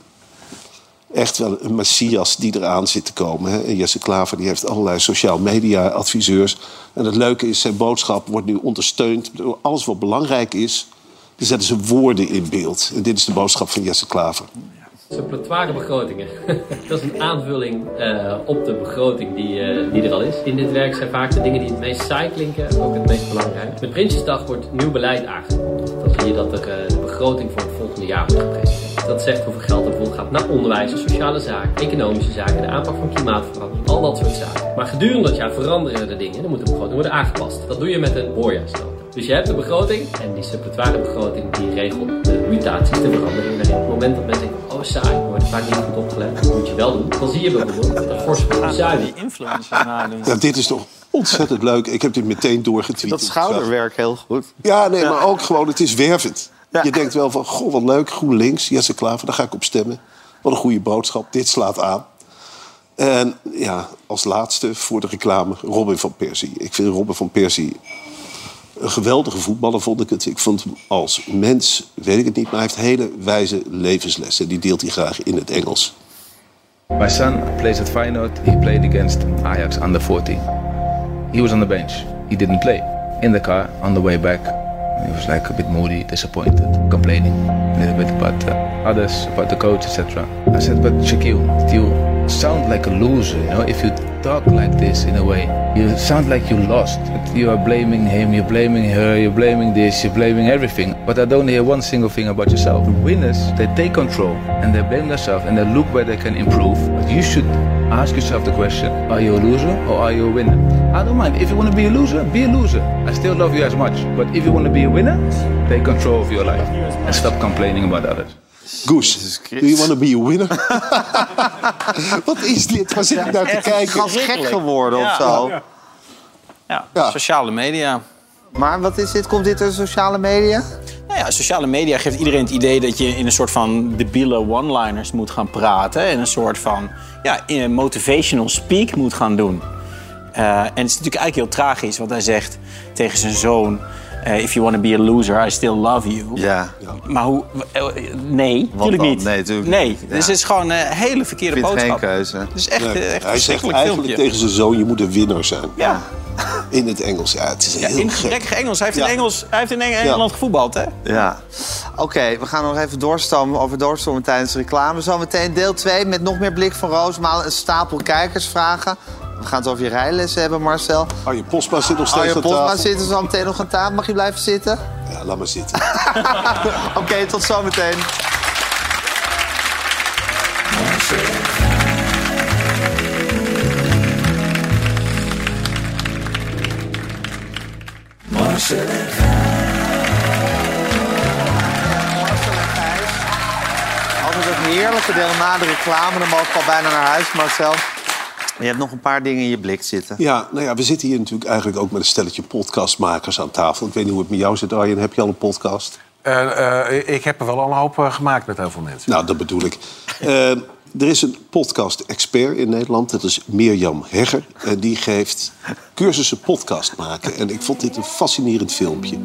echt wel een messias die eraan zit te komen. Hè. Jesse Klaver die heeft allerlei sociaal media adviseurs. En het leuke is, zijn boodschap wordt nu ondersteund door alles wat belangrijk is. Dan zetten ze woorden in beeld. En dit is de boodschap van Jesse Klaver.
Suppletoire begrotingen. [LAUGHS] dat is een aanvulling eh, op de begroting die, eh, die er al is. In dit werk zijn vaak de dingen die het meest saai klinken ook het meest belangrijk. Met Prinsjesdag wordt nieuw beleid aangekondigd. Dan zie je dat er eh, de begroting voor volgende. Dat zegt hoeveel geld er bijvoorbeeld gaat naar onderwijs, sociale zaken, economische zaken, de aanpak van klimaatverandering, al dat soort zaken. Maar gedurende dat jaar veranderen de dingen. Dan moet de begroting worden aangepast. Dat doe je met een voorjaarsnota. Dus je hebt de begroting en die suppletoire begroting die regelt de mutaties, de veranderingen erin. Op het moment dat mensen denken, oh saai, er wordt vaak niet goed opgelet, dat moet je wel doen. Dan zie je bijvoorbeeld dat er fors wordt bezuinigd.
influencer nadoen.
Ja, dit is toch ontzettend leuk. Ik heb dit meteen doorgetweet.
Dat schouderwerk heel goed.
Ja, nee, maar ook gewoon, het is wervend. Je denkt wel van, goh, wat leuk, GroenLinks, Jesse Klaver, daar ga ik op stemmen. Wat een goede boodschap, dit slaat aan. En ja, als laatste voor de reclame, Robin van Persie. Ik vind Robin van Persie een geweldige voetballer, vond ik het. Ik vond hem als mens, weet ik het niet, maar hij heeft hele wijze levenslessen. Die deelt hij graag in het Engels.
My son plays at Feyenoord. He played against Ajax under 14. He was on the bench. He didn't play. In the car on the way back, he was like a bit moody, disappointed, complaining a little bit about uh, others, about the coach, etc. I said, but Shaquille, you sound like a loser, you know, if you talk like this in a way. You sound like you lost. You are blaming him, you're blaming her, you're blaming this, you're blaming everything. But I don't hear one single thing about yourself. The winners, they take control and they blame themselves and they look where they can improve. But you should ask yourself the question, are you a loser or are you a winner? I don't mind. If you want to be a loser, be a loser. I still love you as much. But if you want to be a winner, take control of your life and stop complaining about others.
Goes, do you want to be a winner? [LAUGHS] Wat is dit? Waar zit ik naar te kijken?
gas gek geworden
Ja.
of zo.
Ja,
Ja.
sociale media.
Maar wat is dit? Komt dit uit sociale media?
Nou ja, sociale media geeft iedereen het idee dat je in een soort van debiele one-liners moet gaan praten. En een soort van ja, een motivational speak moet gaan doen. Eh, en het is natuurlijk eigenlijk heel tragisch wat hij zegt tegen zijn zoon. Eh, If you want to be a loser, I still love you.
Ja.
Maar hoe... eh, Nee, natuurlijk niet.
Nee, tuurlijk
nee.
niet. Ja.
Dus het is gewoon een hele verkeerde
vind geen
boodschap.
keuze.
Het is echt,
Nee,
eh, echt een
hij zegt eigenlijk
filmpje.
tegen zijn zoon, je moet een winnaar zijn.
Ja,
In het Engels. Ja, het is
ja,
heel
in
gek.
Engels. Hij heeft
Ja.
in, Engels, hij heeft in Eng- Engeland gevoetbald, hè?
Ja. Oké, we gaan nog even doorstomen over doorstomen tijdens de reclame. Zometeen deel 2 met nog meer blik van Roosmaal. Een stapel kijkersvragen. We gaan het over je rijlessen hebben, Marcel.
Arjen Postma zit nog steeds
Arjen
aan
Postma
tafel.
zit er zo meteen nog aan tafel. Mag je blijven zitten?
Ja, laat maar zitten. [LAUGHS]
Oké, tot zometeen. Altijd het heerlijke deel na de reclame. Dan mogen we al bijna naar huis, Marcel. Je hebt nog een paar dingen in je blik zitten.
Ja, nou ja, we zitten hier natuurlijk eigenlijk ook met een stelletje podcastmakers aan tafel. Ik weet niet hoe het met jou zit, Arjen. Heb je al een podcast?
Eh, eh, ik heb er wel al een hoop eh, gemaakt met heel veel mensen.
Nou, dat bedoel ik. Eh, er is een podcast-expert in Nederland. Dat is Mirjam Hegger. En die geeft cursussen podcast maken. En ik vond dit een fascinerend filmpje.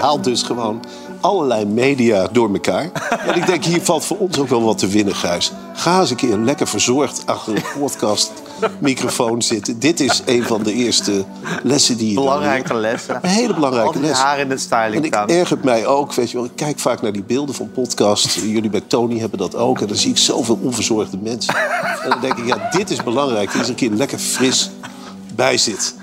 Haalt dus gewoon allerlei media door elkaar. En ik denk, hier valt voor ons ook wel wat te winnen, Gijs. Ga eens een keer lekker verzorgd achter een podcastmicrofoon zitten. Dit is een van de eerste lessen die je
Belangrijke lessen.
Een hele belangrijke les.
haar in de styling
En ik ergert mij ook, weet je wel. Ik kijk vaak naar die beelden van podcast. Jullie bij Tony hebben dat ook. En dan zie ik zoveel onverzorgde mensen. En dan denk ik, ja, dit is belangrijk. Dat er een keer lekker fris bij zit.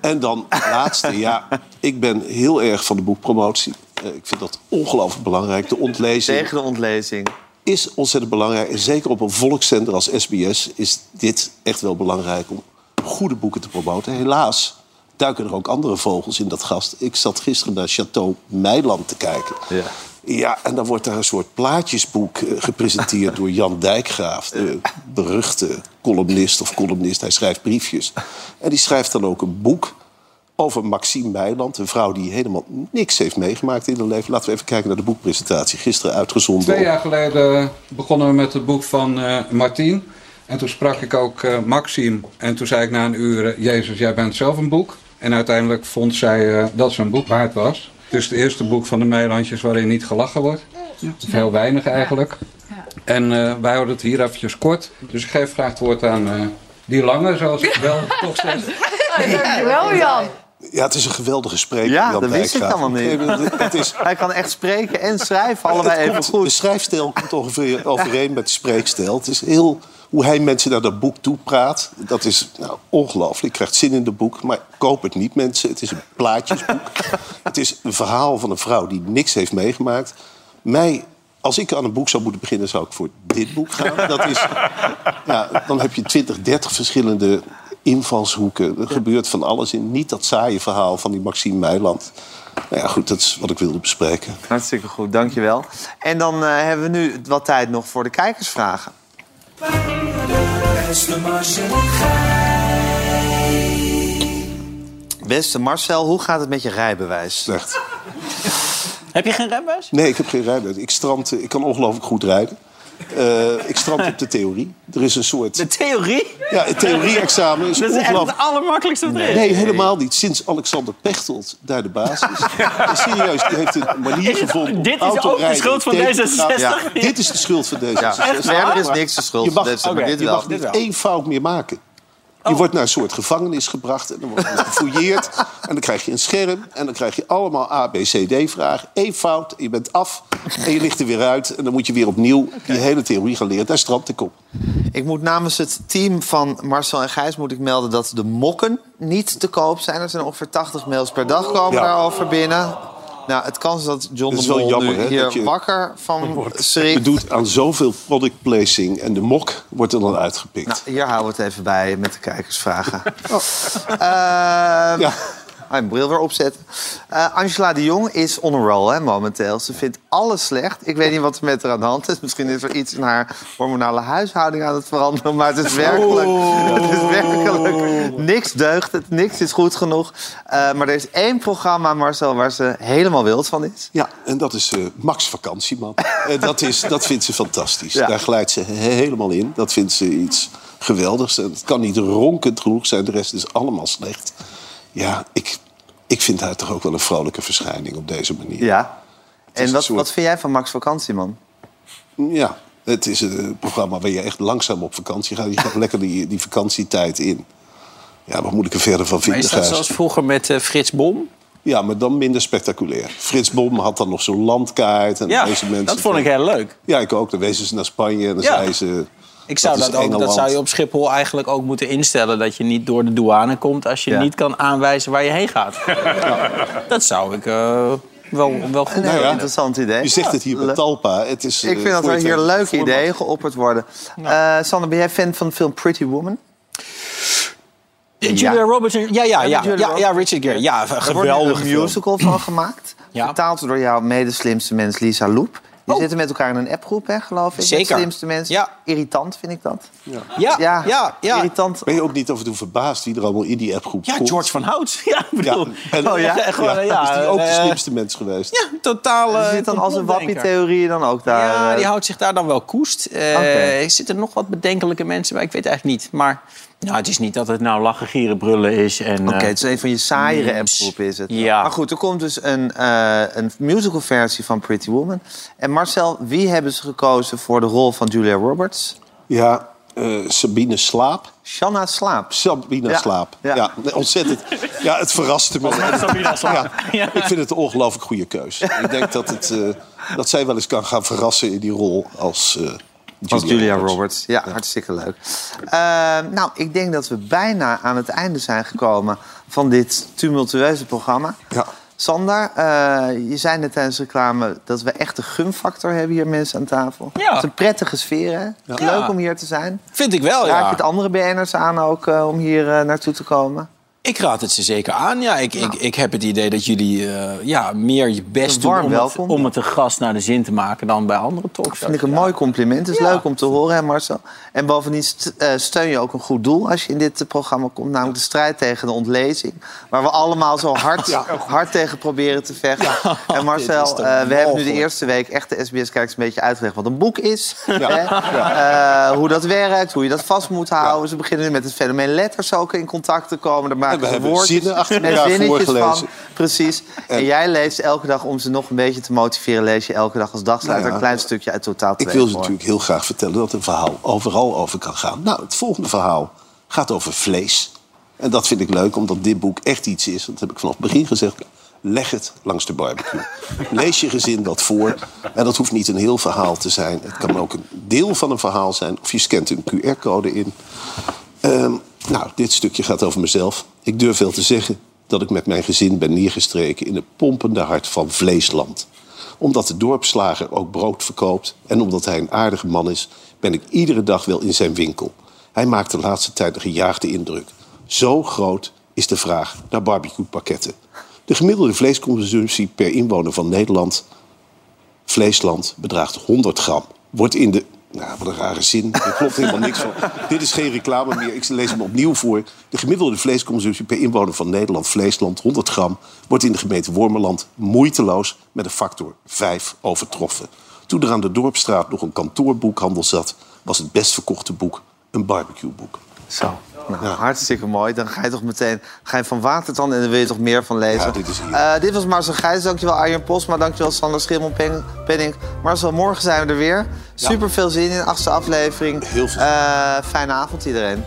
En dan laatste, ja, ik ben heel erg van de boekpromotie. Eh, Ik vind dat ongelooflijk belangrijk. De ontlezing
Tegen de ontlezing.
is ontzettend belangrijk. En zeker op een volkszender als SBS is dit echt wel belangrijk om goede boeken te promoten. Helaas duiken er ook andere vogels in dat gast. Ik zat gisteren naar Chateau Meiland te kijken.
Ja.
Ja, en dan wordt daar een soort plaatjesboek eh, gepresenteerd door Jan Dijkgraaf. De beruchte columnist of columnist. Hij schrijft briefjes. En die schrijft dan ook een boek over Maxime Meiland. Een vrouw die helemaal niks heeft meegemaakt in haar leven. Laten we even kijken naar de boekpresentatie. Gisteren uitgezonden.
Twee jaar geleden begonnen we met het boek van eh Martien. En toen sprak ik ook eh Maxime. En toen zei ik na een uur... Jezus, jij bent zelf een boek. En uiteindelijk vond zij dat ze een boek waard was. Het is het eerste boek van de Meilandjes waarin niet gelachen wordt. Of heel weinig eigenlijk. En eh, wij houden het hier eventjes kort. Dus ik geef graag het woord aan eh, die lange, zoals ik wel [LAUGHS] toch zeg.
Dankjewel, Jan.
Ja, het is een geweldige spreker.
Ja,
Jan
dat wist ik allemaal niet.
Het is,
Hij kan echt spreken en schrijven, allebei
Het
even
komt-
goed.
De schrijfstijl komt ongeveer overeen met de spreekstijl. Het is heel hoe hij mensen naar dat boek toe praat. Dat is nou, ongelooflijk. Je krijgt zin in het boek. Maar koop het niet, mensen. Het is een plaatjesboek. [LAUGHS] het is een verhaal van een vrouw die niks heeft meegemaakt. Mij, als ik aan een boek zou moeten beginnen, zou ik voor dit boek gaan. Dat is, [LAUGHS] ja, dan heb je 20, 30 verschillende invalshoeken. Er gebeurt van alles in. Niet dat saaie verhaal van die Maxime Meiland. Nou ja, goed, dat is wat ik wilde bespreken.
Hartstikke goed, dankjewel. En dan eh, hebben we nu wat tijd nog voor de kijkersvragen.
Beste Marcel en
Beste Marcel, hoe gaat het met je rijbewijs?
Slecht.
Heb je geen rijbewijs?
Nee, ik heb geen rijbewijs. Ik, strand, ik kan ongelooflijk goed rijden. Eh, ik strand op de theorie. Er is een soort...
De theorie?
Ja, het theorie-examen is
Dat is echt het allermakkelijkste wat er is.
Nee, helemaal niet. Sinds Alexander Pechtold daar de baas is. [LAUGHS] En serieus, die heeft een manier
Is het-
gevonden om
dit is ook de schuld van
tegen te gaan.
D66?
Ja, dit is de schuld van D66.
Ja, verder is niks de schuld
Je mag,
van D66, maar
Oké,
dit
je mag
Dit
niet
wel.
één fout meer maken. Je wordt naar een soort gevangenis gebracht en dan wordt je gefouilleerd. En dan krijg je een scherm en dan krijg je allemaal A, B, C, D-vragen. Eén fout, je bent af en je ligt er weer uit. En dan moet je weer opnieuw die hele theorie gaan leren. Daar strandt ik op.
Ik moet namens het team van Marcel en Gijs moet ik melden dat de mokken niet te koop zijn. Er zijn ongeveer 80 mails per dag komen
Ja.
daarover binnen. Nou, het kan zijn dat John
Het is
de
wel
Mol
jammer,
nu
hè,
hier
dat je-
wakker van [LAUGHS]
Je
schrikt.
doet aan zoveel product placing en de mok wordt er dan uitgepikt.
Nou, hier houden we het even bij met de kijkersvragen. [LAUGHS]
Oh.
Ehm, Mijn bril weer opzetten. Eh, Angela de Jong is on a roll hè, momenteel. Ze vindt alles slecht. Ik weet niet wat er met haar aan de hand is. Misschien is er iets in haar hormonale huishouding aan het veranderen. Maar het is werkelijk, het is werkelijk niks deugt. Het, niks is goed genoeg. Eh, maar er is één programma, Marcel, waar ze helemaal wild van is.
Ja, en dat is eh, Max Vakantieman. Dat, is, dat vindt ze fantastisch. Daar glijdt ze he- helemaal in. Dat vindt ze iets geweldigs. En het kan niet ronkend genoeg zijn. De rest is allemaal slecht. Ja, ik, ik vind haar toch ook wel een vrolijke verschijning op deze manier.
Ja.
is
En wat,
soort-
wat vind jij van Max Vakantieman?
Ja, het is een eh, programma waar je echt langzaam op vakantie gaat. Je gaat [LAUGHS] lekker die, die vakantietijd in. Ja, wat moet ik er verder van
Maar
vinden,
is dat
Gijs?
zoals vroeger met eh, Frits Bom?
Ja, maar dan minder spectaculair. Frits Bom had dan nog zo'n landkaart. En
Ja,
dan wezen mensen
dat vond ik heel leuk.
Ja, ik ook. Dan wezen ze naar Spanje en dan
Ja.
zeiden ze...
Ik zou dat, ook, dat zou je op Schiphol eigenlijk ook moeten instellen. Dat je niet door de douane komt als je
Ja.
niet kan aanwijzen waar je heen gaat. [LAUGHS] Dat zou ik eh, wel, wel goed
Nee,
vinden.
interessant idee.
Je zegt het hier bij
leuk.
Talpa. Het is,
Ik
eh,
vind dat
voor
er hier leuke
format.
ideeën geopperd worden. Eh Sander, ben jij fan van de film Pretty Woman?
Julia Roberts, en- ja, ja, ja, ja, ja. Richard Gere. Ja, een
Er wordt een musical van gemaakt. Vertaald door jouw medeslimste mens Lisa Loep. Die zitten met elkaar in een appgroep, hè, geloof ik.
Oh. Zeker.
Met slimste mensen. Irritant vind ik dat.
Ja.
Ja, ja, ja.
Irritant.
Ben je ook niet af en toe verbaasd wie er allemaal in die appgroep
Ja,
komt?
George van Hout. [LAUGHS] Ja, ik bedoel.
En,
Oh, ja? Gewoon, ja,
is die ook de
eh,
slimste mens geweest?
Ja, totaal.
Er zit dan als een wappie-theorie dan ook daar.
Ja,
eh,
die houdt zich daar dan wel koest. Eh,
Oké.
Er zitten nog wat bedenkelijke mensen bij, ik weet het eigenlijk niet. Maar nou, het is niet dat het nou lachen, gieren, brullen is. en.
Oké,
eh,
het is een van je saaiere appgroepen is het.
Ja.
Maar goed, er komt dus een, eh een musical versie van Pretty Woman. En Marcel, wie hebben ze gekozen voor de rol van Julia Roberts?
Ja, eh, Sabine Slaap.
Shanna Slaap.
Sabine
Ja.
Slaap.
Ja.
Ontzettend. Ja, het verraste me. [LAUGHS]
Sabine Slaap.
Ja, ik vind het een ongelooflijk goede keus. Ik denk dat, het, eh, dat zij wel eens kan gaan verrassen in die rol als,
Als Julia Roberts. Ja, hartstikke leuk. Eh, nou, ik denk dat we bijna aan het einde zijn gekomen van dit tumultueuze programma.
Ja.
Sander, eh, je zei net tijdens de reclame dat we echt een gunfactor hebben hier mensen aan tafel.
Ja.
Het is een prettige sfeer, hè?
Ja.
Leuk om hier te zijn.
Vind ik wel, ja.
je het andere BN'ers aan ook eh, om hier eh, naartoe te komen?
Ik raad het ze zeker aan. Ja, ik, ik, ik heb het idee dat jullie eh, ja, meer je best doen om het, om het een gast naar de zin te maken dan bij andere talkshows.
Vind ik een mooi compliment. Het is leuk om te horen, hè Marcel. En bovendien eh, steun je ook een goed doel als je in dit eh, programma komt. Namelijk de strijd tegen de ontlezing. Waar we allemaal zo hard, [LAUGHS] hard tegen proberen te vechten. [LAUGHS] en Marcel, eh, we hebben nu de eerste week echt de SBS-kijkers een beetje uitgelegd wat een boek is. Hè? Eh, hoe dat werkt, hoe je dat vast moet houden. Ze beginnen nu met het fenomeen letters ook in contact te komen. Daar
we hebben
woordjes
zinnen achter [LAUGHS]
en
elkaar
zinnetjes
voorgelezen.
Van, precies. En, jij leest elke dag, om ze nog een beetje te motiveren... lees je elke dag als dagsluiter
Nou ja,
een klein stukje uit Totaal
Ik wil ze natuurlijk heel graag vertellen dat een verhaal overal over kan gaan. Nou, het volgende verhaal gaat over vlees. En dat vind ik leuk, omdat dit boek echt iets is. Dat heb ik vanaf het begin gezegd. Leg het langs de barbecue. [LAUGHS] Lees je gezin dat voor. En dat hoeft niet een heel verhaal te zijn. Het kan ook een deel van een verhaal zijn. Of je scant een QR-code in. Ehm, nou, dit stukje gaat over mezelf. Ik durf wel te zeggen dat ik met mijn gezin ben neergestreken... in het pompende hart van Vleesland. Omdat de dorpsslager ook brood verkoopt... en omdat hij een aardige man is... ben ik iedere dag wel in zijn winkel. Hij maakt de laatste tijd een gejaagde indruk. Zo groot is de vraag naar barbecuepakketten. De gemiddelde vleesconsumptie per inwoner van Nederland... Vleesland bedraagt 100 gram. Wordt in de... Nou, wat een rare zin. Er klopt helemaal niks van. [LAUGHS] Dit is geen reclame meer. Ik lees hem opnieuw voor. De gemiddelde vleesconsumptie per inwoner van Nederland, Vleesland, 100 gram... wordt in de gemeente Wormerland moeiteloos met een factor 5 overtroffen. Toen er aan de Dorpstraat nog een kantoorboekhandel zat... was het best verkochte boek een barbecueboek.
Zo, nou, hartstikke mooi. Dan ga je toch meteen ga je van Watertand en dan wil je toch meer van lezen.
Ja, dit is.
Eh, dit was Marcel Gijs, dankjewel Arjen Posma, dankjewel Sander Schimmelpenning. Marcel, morgen zijn we er weer. Super veel zin in, achtste aflevering.
Heel veel.
Eh, fijne avond iedereen.